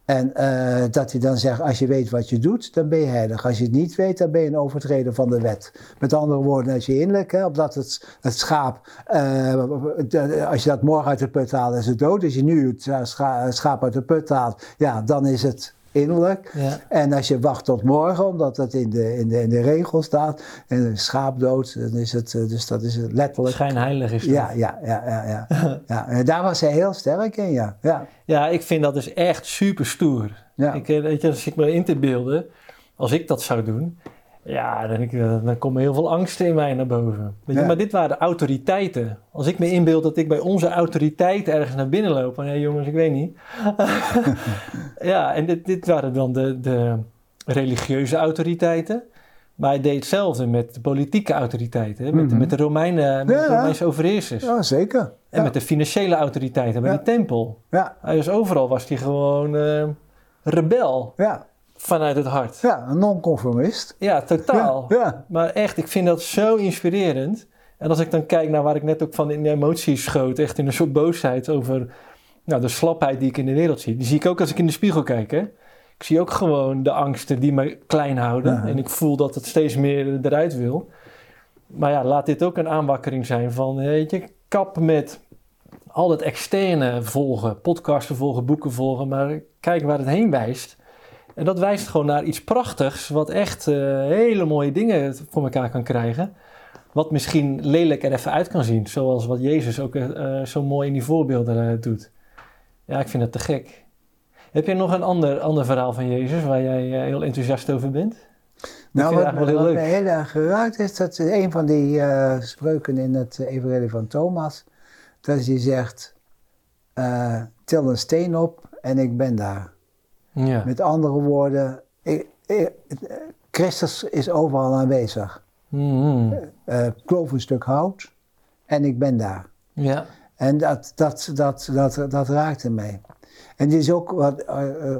En eh, dat hij dan zegt, als je weet wat je doet, dan ben je heilig. Als je het niet weet, dan ben je een overtreder van de wet. Met andere woorden, als je innerlijk, hè, omdat het, het schaap, eh, als je dat morgen uit de put haalt, is het dood. Als je nu het eh, schaap uit de put haalt, ja, dan is het innerlijk. ja. En als je wacht tot morgen, omdat dat in de, in de, in de regel staat, en een schaap dood, dan is het, eh, dus dat is het letterlijk. schijnheilig is dat. Ja, ja, ja, ja, ja. <laughs> ja. En daar was hij heel sterk in, ja. ja. Ja, ik vind dat dus echt super stoer. Ja. Ik, eh, weet je, als ik me in te beelden, als ik dat zou doen, ja, dan, dan komen heel veel angsten in mij naar boven. Weet je, Ja. Maar dit waren autoriteiten. Als ik me inbeeld dat ik bij onze autoriteiten ergens naar binnen loop, van hé jongens, ik weet niet. <laughs> ja, en dit, dit waren dan de, de religieuze autoriteiten. Maar hij deed hetzelfde met de politieke autoriteiten, met, Mhm. met de Romeinen, met Ja, de. Romeinse overheersers. ja zeker. En Ja. met de financiële autoriteiten bij Ja. die tempel. Ja, Hij was overal was hij gewoon eh, rebel ja, vanuit het hart. ja, een non-conformist. Ja, totaal. Ja, ja. Maar echt, ik vind dat zo inspirerend. En als ik dan kijk naar waar ik net ook van in de emoties schoot, echt in een soort boosheid over nou, de slapheid die ik in de wereld zie. Die zie ik ook als ik in de spiegel kijk. Hè? Ik zie ook gewoon de angsten die me klein houden. Ja. En ik voel dat het steeds meer eruit wil. Maar ja, laat dit ook een aanwakkering zijn van, weet je, kap met al het externe volgen, podcasten volgen, boeken volgen, maar kijk waar het heen wijst. En dat wijst gewoon naar iets prachtigs, wat echt eh, hele mooie dingen voor elkaar kan krijgen. Wat misschien lelijk er even uit kan zien, zoals wat Jezus ook eh, eh, zo mooi in die voorbeelden doet. Ja, ik vind dat te gek. Heb je nog een ander, ander verhaal van Jezus waar jij heel enthousiast over bent? Nou, wat, me heel erg geraakt is, dat is een van die spreuken in het Evangelie van Thomas, dat hij zegt, til een steen op en ik ben daar. Ja. Met andere woorden, ik, ik- Christus is overal aanwezig. Eh kloof een stuk hout en ik ben daar. Ja. En dat, dat, dat, dat, dat raakte mij. En dit is ook wat, eh,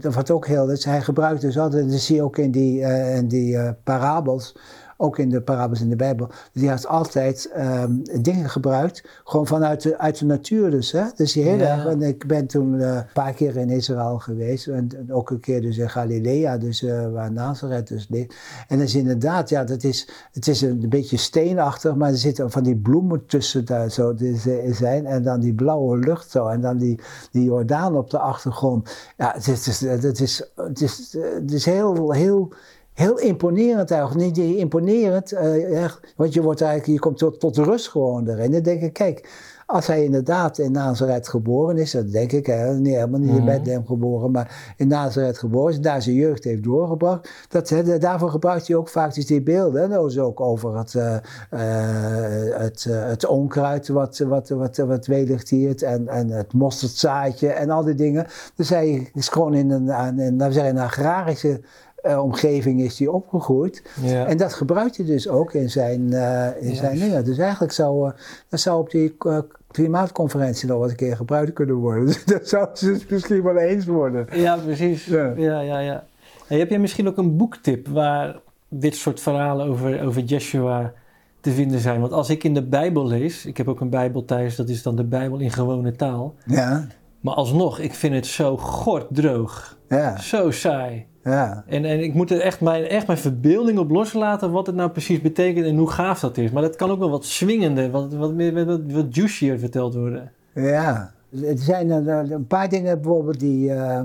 wat ook heel is, hij gebruikt dus altijd, dat zie je ook in die, in die parabels, ook in de parabels in de Bijbel, die had altijd ehm, dingen gebruikt, gewoon vanuit de, uit de natuur dus. Hè? Dus die hele Ja. en ik ben toen eh, een paar keer in Israël geweest, en, en ook een keer dus in Galilea, dus eh, waar Nazareth dus ligt. En dat is inderdaad, ja, dat is, het is een, beetje steenachtig, maar er zitten van die bloemen tussen daar zo dus, zijn. En dan die blauwe lucht zo. En dan die, die Jordaan op de achtergrond. Ja, het is, het is, het is, het is, het is heel, heel, heel imponerend eigenlijk. Niet imponerend, uh, want je, wordt eigenlijk, je komt tot, tot rust gewoon erin. Dan denk ik, kijk, als hij inderdaad in Nazareth geboren is, dat denk ik, hè, nee, helemaal niet in mhm. Bethlehem geboren, maar in Nazareth geboren is, daar zijn jeugd heeft doorgebracht, dat, hè, daarvoor gebruikt hij ook vaak dus die beelden. Is ook over het, uh, het, uh, het onkruid wat, wat, wat, wat hield en, en het mosterdzaadje en al die dingen. Dus hij is gewoon in een, in, in, een agrarische uh, omgeving is die opgegroeid. Ja. En dat gebruikt hij dus ook in zijn, uh, in zijn dingen. Dus eigenlijk zou, uh, dat zou op die klimaatconferentie nog wat een keer gebruikt kunnen worden. <laughs> Dat zou ze dus misschien wel eens worden. Ja, precies. Ja, ja, ja. ja. heb jij misschien ook een boektip waar dit soort verhalen over, over Jeshua te vinden zijn? Want als ik in de Bijbel lees, ik heb ook een Bijbel thuis, dat is dan de Bijbel in gewone taal. Ja. Maar alsnog, ik vind het zo gorddroog. Ja. Zo saai. Ja. En, en ik moet er echt mijn, echt mijn verbeelding op loslaten wat het nou precies betekent en hoe gaaf dat is. Maar dat kan ook wel wat swingender, wat, wat, meer, wat, wat juicier verteld worden. Ja, er zijn een paar dingen bijvoorbeeld die uh,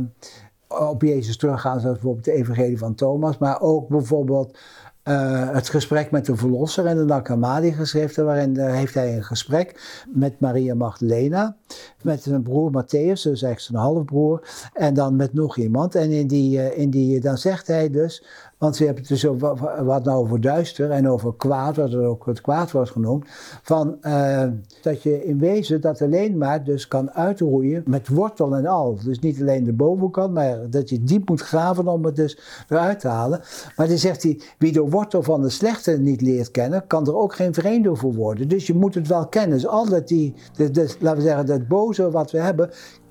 op Jezus teruggaan, zoals bijvoorbeeld de evangelie van Thomas, maar ook bijvoorbeeld uh, het gesprek met de verlosser en de Nakamadi geschriften, waarin uh, heeft hij een gesprek met Maria Magdalena, met zijn broer Matthäus, dus eigenlijk zijn halfbroer, en dan met nog iemand. En in die, uh, in die, dan zegt hij dus, want we hebben het dus over, wat nou over duister en over kwaad, wat er ook het kwaad wordt genoemd. Van, uh, dat je in wezen dat alleen maar dus kan uitroeien met wortel en al. Dus niet alleen de bovenkant, maar dat je diep moet graven om het dus eruit te halen. Maar dan zegt hij, wie de wortel van de slechte niet leert kennen, kan er ook geen vreemde voor worden. Dus je moet het wel kennen. Dus altijd die, de, de, laten we zeggen, dat boze wat we hebben,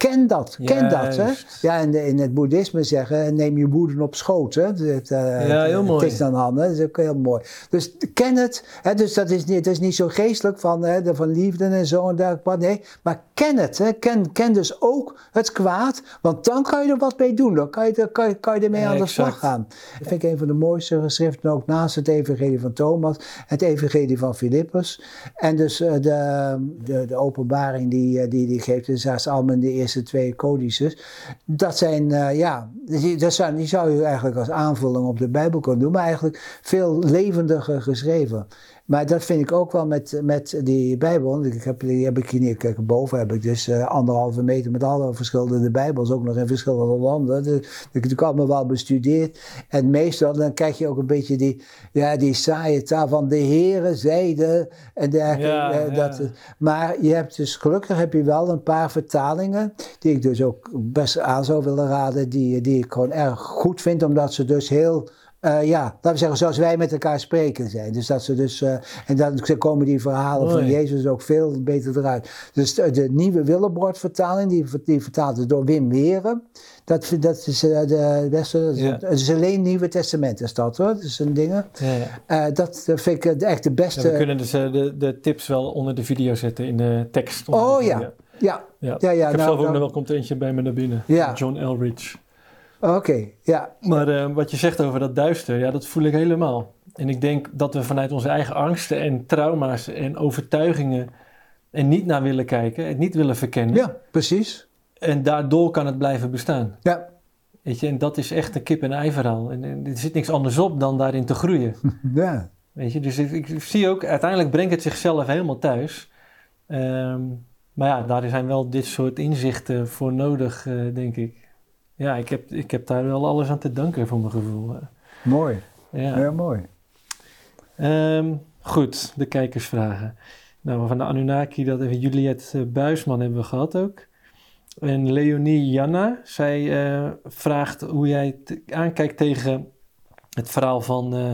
ken dat, ken dat. Hè? Ja, en in het boeddhisme zeggen, neem je moeder op schoot. Hè? Dat, uh, ja, heel mooi. Het is dan handen, dat is ook heel mooi. Dus ken het, hè? dus dat is, niet, dat is niet zo geestelijk van, hè, van liefde en zo en dergelijke. Nee, maar ken het. Hè? Ken, ken dus ook het kwaad, want dan kan je er wat mee doen. Dan kan je, kan je, kan je ermee aan de slag gaan. Dat vind ik een van de mooiste geschriften, ook naast het evangelie van Thomas, het evangelie van Filippus. En dus uh, de, de, de openbaring die, eh, die die geeft, dus dat is allemaal in de eerste eerste twee codices. Dat zijn, uh, ja, dat zijn, die zou je eigenlijk als aanvulling op de Bijbel kunnen doen, maar eigenlijk veel levendiger geschreven. Maar dat vind ik ook wel met, met die Bijbel. Ik heb, die heb ik hier boven heb ik dus uh, anderhalve meter met alle verschillende Bijbels, ook nog in verschillende landen. Dus, ik heb allemaal wel bestudeerd. En meestal dan krijg je ook een beetje die, ja, die saaie taal van de heren zeiden en dergelijke. Ja, dat, Maar je hebt dus gelukkig heb je wel een paar vertalingen, die ik dus ook best aan zou willen raden, die, die ik gewoon erg goed vind, omdat ze dus heel uh, ja, laten we zeggen, zoals wij met elkaar spreken zijn. Dus dat ze dus, uh, en dan komen die verhalen van Jezus ook veel beter eruit. Dus de, de nieuwe Willebord-vertaling, die, die vertaald is door Wim Weren. Dat, dat is uh, de beste, het is alleen Nieuwe Testament is dat hoor. Dat is een dingen. Ja, dat vind ik echt de beste. we kunnen dus de, de tips wel onder de video zetten in de tekst. Oh ja. Ja. Ja. ja. ja, ik heb nou, zelf ook nou, nog wel komt eentje bij me naar binnen. Ja. John Elridge. Oké, ja. Maar uh, wat je zegt over dat duister, ja, dat voel ik helemaal. En ik denk dat we vanuit onze eigen angsten en trauma's en overtuigingen en niet naar willen kijken, het niet willen verkennen. Ja, precies. En daardoor kan het blijven bestaan. Ja. Weet je, en dat is echt een kip-en-ei verhaal. En, en, er zit niks anders op dan daarin te groeien. <laughs> Ja. Weet je, dus ik, ik, zie ook, uiteindelijk brengt het zichzelf helemaal thuis. Um, maar ja, daar zijn wel dit soort inzichten voor nodig, uh, denk ik ja, ik heb, ik heb daar wel alles aan te danken voor mijn gevoel. Mooi. Ja, ja mooi. Um, goed, de kijkersvragen. Nou, van de Anunnaki, dat even Juliette eh, Buisman hebben we gehad ook. En Leonie Janna, zij uh, vraagt hoe jij aankijkt tegen het verhaal van uh,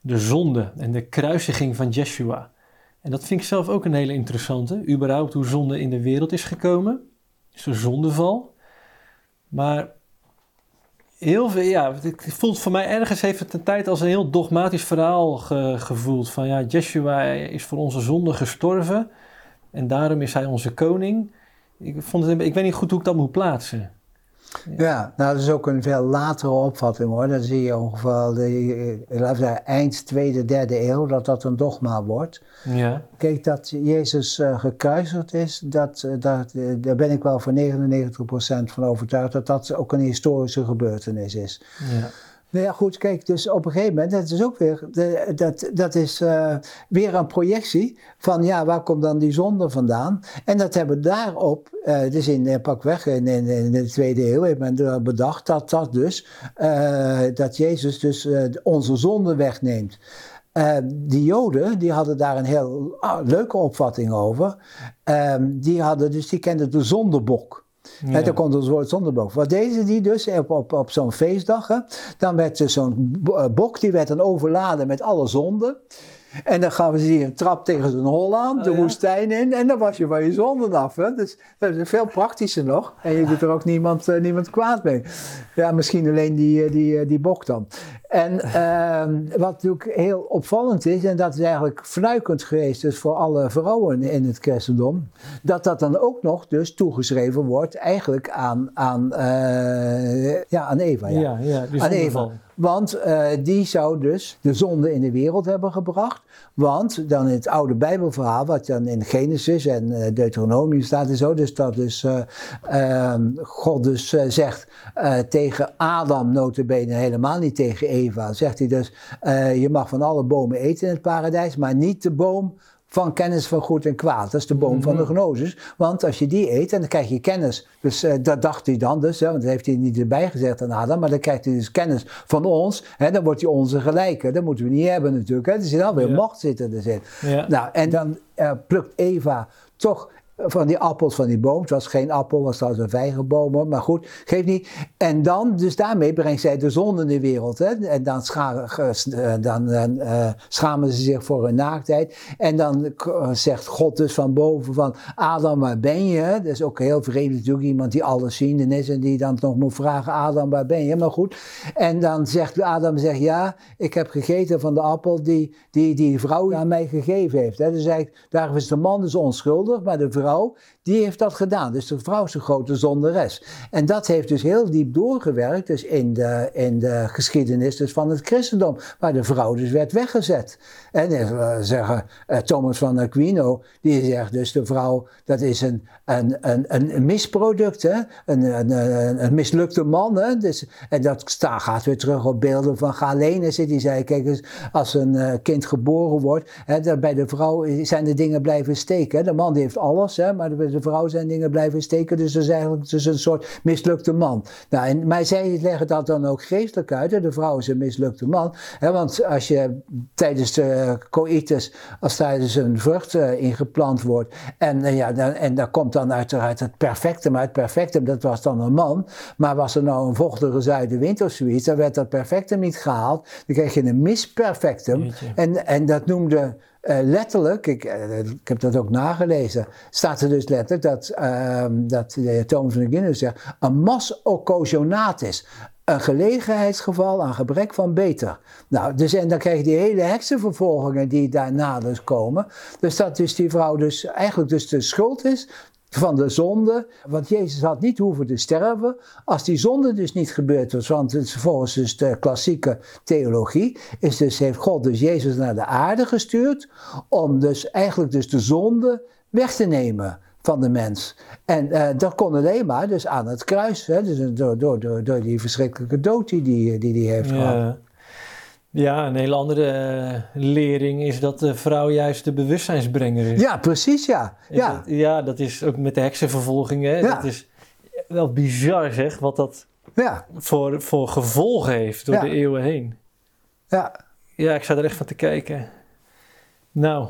de zonde en de kruisiging van Jeshua. En dat vind ik zelf ook een hele interessante. Überhaupt hoe zonde in de wereld is gekomen. Is de zondeval. Maar heel veel, ja, het voelt voor mij ergens heeft het een tijd als een heel dogmatisch verhaal gevoeld. Van ja, Jeshua is voor onze zonde gestorven en daarom is hij onze koning. Ik, vond het, ik weet niet goed hoe ik dat moet plaatsen. Ja, nou dat is ook een veel latere opvatting hoor. Dan zie je ongeveer de, zeggen, eind tweede, derde eeuw dat dat een dogma wordt. Ja. Kijk, dat Jezus uh, gekruisigd is, dat, eh, dat, daar ben ik wel voor 99% van overtuigd dat dat ook een historische gebeurtenis is. Ja. Nou ja, goed, kijk, dus op een gegeven moment, dat is ook weer, dat, dat is uh, weer een projectie van, ja, waar komt dan die zonde vandaan? En dat hebben daarop, uh, dus in uh, pakweg in, in, in, de tweede eeuw, heeft men bedacht dat dat dus, dat Jezus dus onze zonde wegneemt. Die Joden die hadden daar een heel ah, leuke opvatting over. Uh, die, hadden dus, die kenden de zondebok. En dan komt het woord zondebok. Wat deden die dus op, op, op zo'n feestdag? Hè? Dan werd zo'n eh, bok die werd dan overladen met alle zonden. En dan gaven ze hier een trap tegen zijn hol aan, de oh, woestijn in. En dan was je van je zonden af. Hè? Dus dat is veel praktischer nog. En je doet er ook niemand, uh, niemand kwaad mee. Ja, misschien alleen die, die, die bok dan. En uh, wat natuurlijk heel opvallend is, en dat is eigenlijk fnuikend geweest dus voor alle vrouwen in het christendom, dat dat dan ook nog dus toegeschreven wordt eigenlijk aan, aan, uh, ja, aan Eva. Ja, ja, ja aan Eva. Want uh, die zou dus de zonde in de wereld hebben gebracht. Want dan in het oude Bijbelverhaal, wat dan in Genesis en uh, Deuteronomium staat en zo, dus dat dus uh, God dus zegt tegen Adam notabene helemaal niet tegen Eva zegt hij dus, je mag van alle bomen eten in het paradijs, maar niet de boom van kennis van goed en kwaad. Dat is de boom van de mhm. gnosis. Want als je die eet, dan krijg je kennis. Dus uh, dat dacht hij dan dus, hè, want dat heeft hij niet erbij gezegd aan Adam. Maar dan krijgt hij dus kennis van ons. Hè, dan wordt hij onze gelijke. Dat moeten we niet hebben natuurlijk. Hè. Er zit alweer ja. macht zitten er zit. Ja. Nou, en dan uh, plukt Eva toch van die appels van die boom. Het was geen appel, het was trouwens een vijgenboom, maar goed, geeft niet. En dan, dus daarmee brengt zij de zon in de wereld. Hè? En dan, scha eh, dan uh, schamen ze zich voor hun naaktheid. En dan zegt God dus van boven van, Adam, waar ben je? Dat is ook heel vreemd natuurlijk, iemand die allesziende is en die dan nog moet vragen, Adam, waar ben je? Maar goed, en dan zegt Adam, zegt, ja, ik heb gegeten van de appel die die, die vrouw aan mij gegeven heeft. Hè? Dus eigenlijk, daar is de man dus onschuldig, maar de vrouw vrouw, die heeft dat gedaan. Dus de vrouw is een grote zonderes. En dat heeft dus heel diep doorgewerkt dus in, de, in de geschiedenis dus van het christendom, waar de vrouw dus werd weggezet. En uh, zeggen uh, Thomas van Aquino, die zegt dus de vrouw, dat is een, een, een, een misproduct, hè? Een, een, een, mislukte man. Hè? Dus, en dat gaat weer terug op beelden van Galenus, die zei, kijk eens, als een uh, kind geboren wordt, hè, bij de vrouw zijn de dingen blijven steken. Hè? De man die heeft alles, hè? maar bij de vrouw zijn dingen blijven steken, dus dat is eigenlijk dus een soort mislukte man. Nou, en, maar zij leggen dat dan ook geestelijk uit, hè? de vrouw is een mislukte man. Hè? Want als je tijdens de coitus, als tijdens een vrucht uh, ingeplant wordt, en, uh, ja, dan, en daar komt dan uiteraard het perfecte, maar het perfecte, dat was dan een man, maar was er nou een vochtige zuidenwind of zoiets, dan werd dat perfectum niet gehaald, dan kreeg je een misperfectum, en, en dat noemde uh, letterlijk, ik, uh, ik, heb dat ook nagelezen, staat er dus letterlijk dat, uh, dat de Thomas van de Guinness zegt, een mas occasionatis, een gelegenheidsgeval aan gebrek van beter. Nou, dus, en dan krijg je die hele heksenvervolgingen die daarna dus komen. Dus dat dus die vrouw dus eigenlijk dus de schuld is van de zonde. Want Jezus had niet hoeven te sterven. Als die zonde dus niet gebeurd was, want het volgens dus de klassieke theologie, is dus, heeft God dus Jezus naar de aarde gestuurd om dus eigenlijk dus de zonde weg te nemen van de mens. En uh, dat kon alleen maar dus aan het kruis, hè, dus door, door, door, door die verschrikkelijke dood die die, die, die heeft gehad. Ja, een hele andere uh, lering is dat de vrouw juist de bewustzijnsbrenger is. Ja, precies, ja. Ja, dat, ja, dat is ook met de heksenvervolgingen. Ja. Dat is wel bizar, zeg, wat dat ja. voor, voor gevolgen heeft door de eeuwen heen. Ja. Ja, ik zat er echt van te kijken. Nou,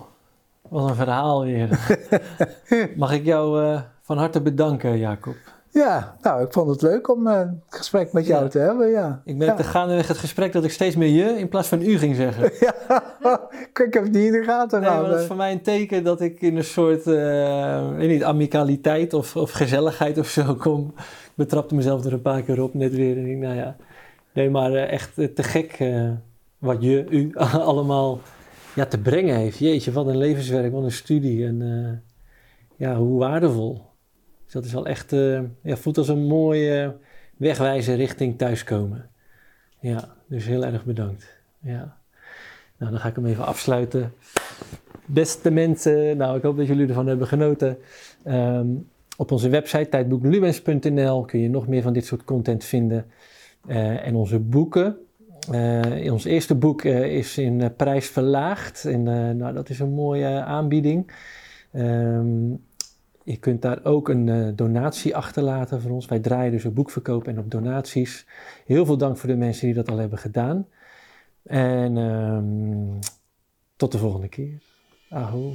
wat een verhaal weer. <laughs> Mag ik jou uh, van harte bedanken, Jacob. Ja, nou, ik vond het leuk om uh, een gesprek met jou te hebben, ja. Ik merkte ja. gaandeweg het gesprek dat ik steeds meer je in plaats van u ging zeggen. <laughs> ja, <laughs> ik heb het niet in de gaten nee, dat is voor mij een teken dat ik in een soort, uh, weet niet, amicaliteit of, of gezelligheid of zo kom. Ik betrapte mezelf er een paar keer op, net weer. En ik, nou ja, nee, maar uh, echt te gek wat je, u <laughs> allemaal ja, te brengen heeft. Jeetje, wat een levenswerk, wat een studie en ja, hoe waardevol dat is wel echt, uh, ja, voelt als een mooie wegwijzer richting thuiskomen. Ja, dus heel erg bedankt. Ja. Nou, dan ga ik hem even afsluiten. Beste mensen, nou, ik hoop dat jullie ervan hebben genoten. Um, op onze website tijdboekluwens.nl kun je nog meer van dit soort content vinden. Uh, en onze boeken. Uh, ons eerste boek is in prijs verlaagd. En nou, dat is een mooie aanbieding. Ehm, je kunt daar ook een donatie achterlaten voor ons. Wij draaien dus op boekverkoop en op donaties. Heel veel dank voor de mensen die dat al hebben gedaan. En um, tot de volgende keer. Aho.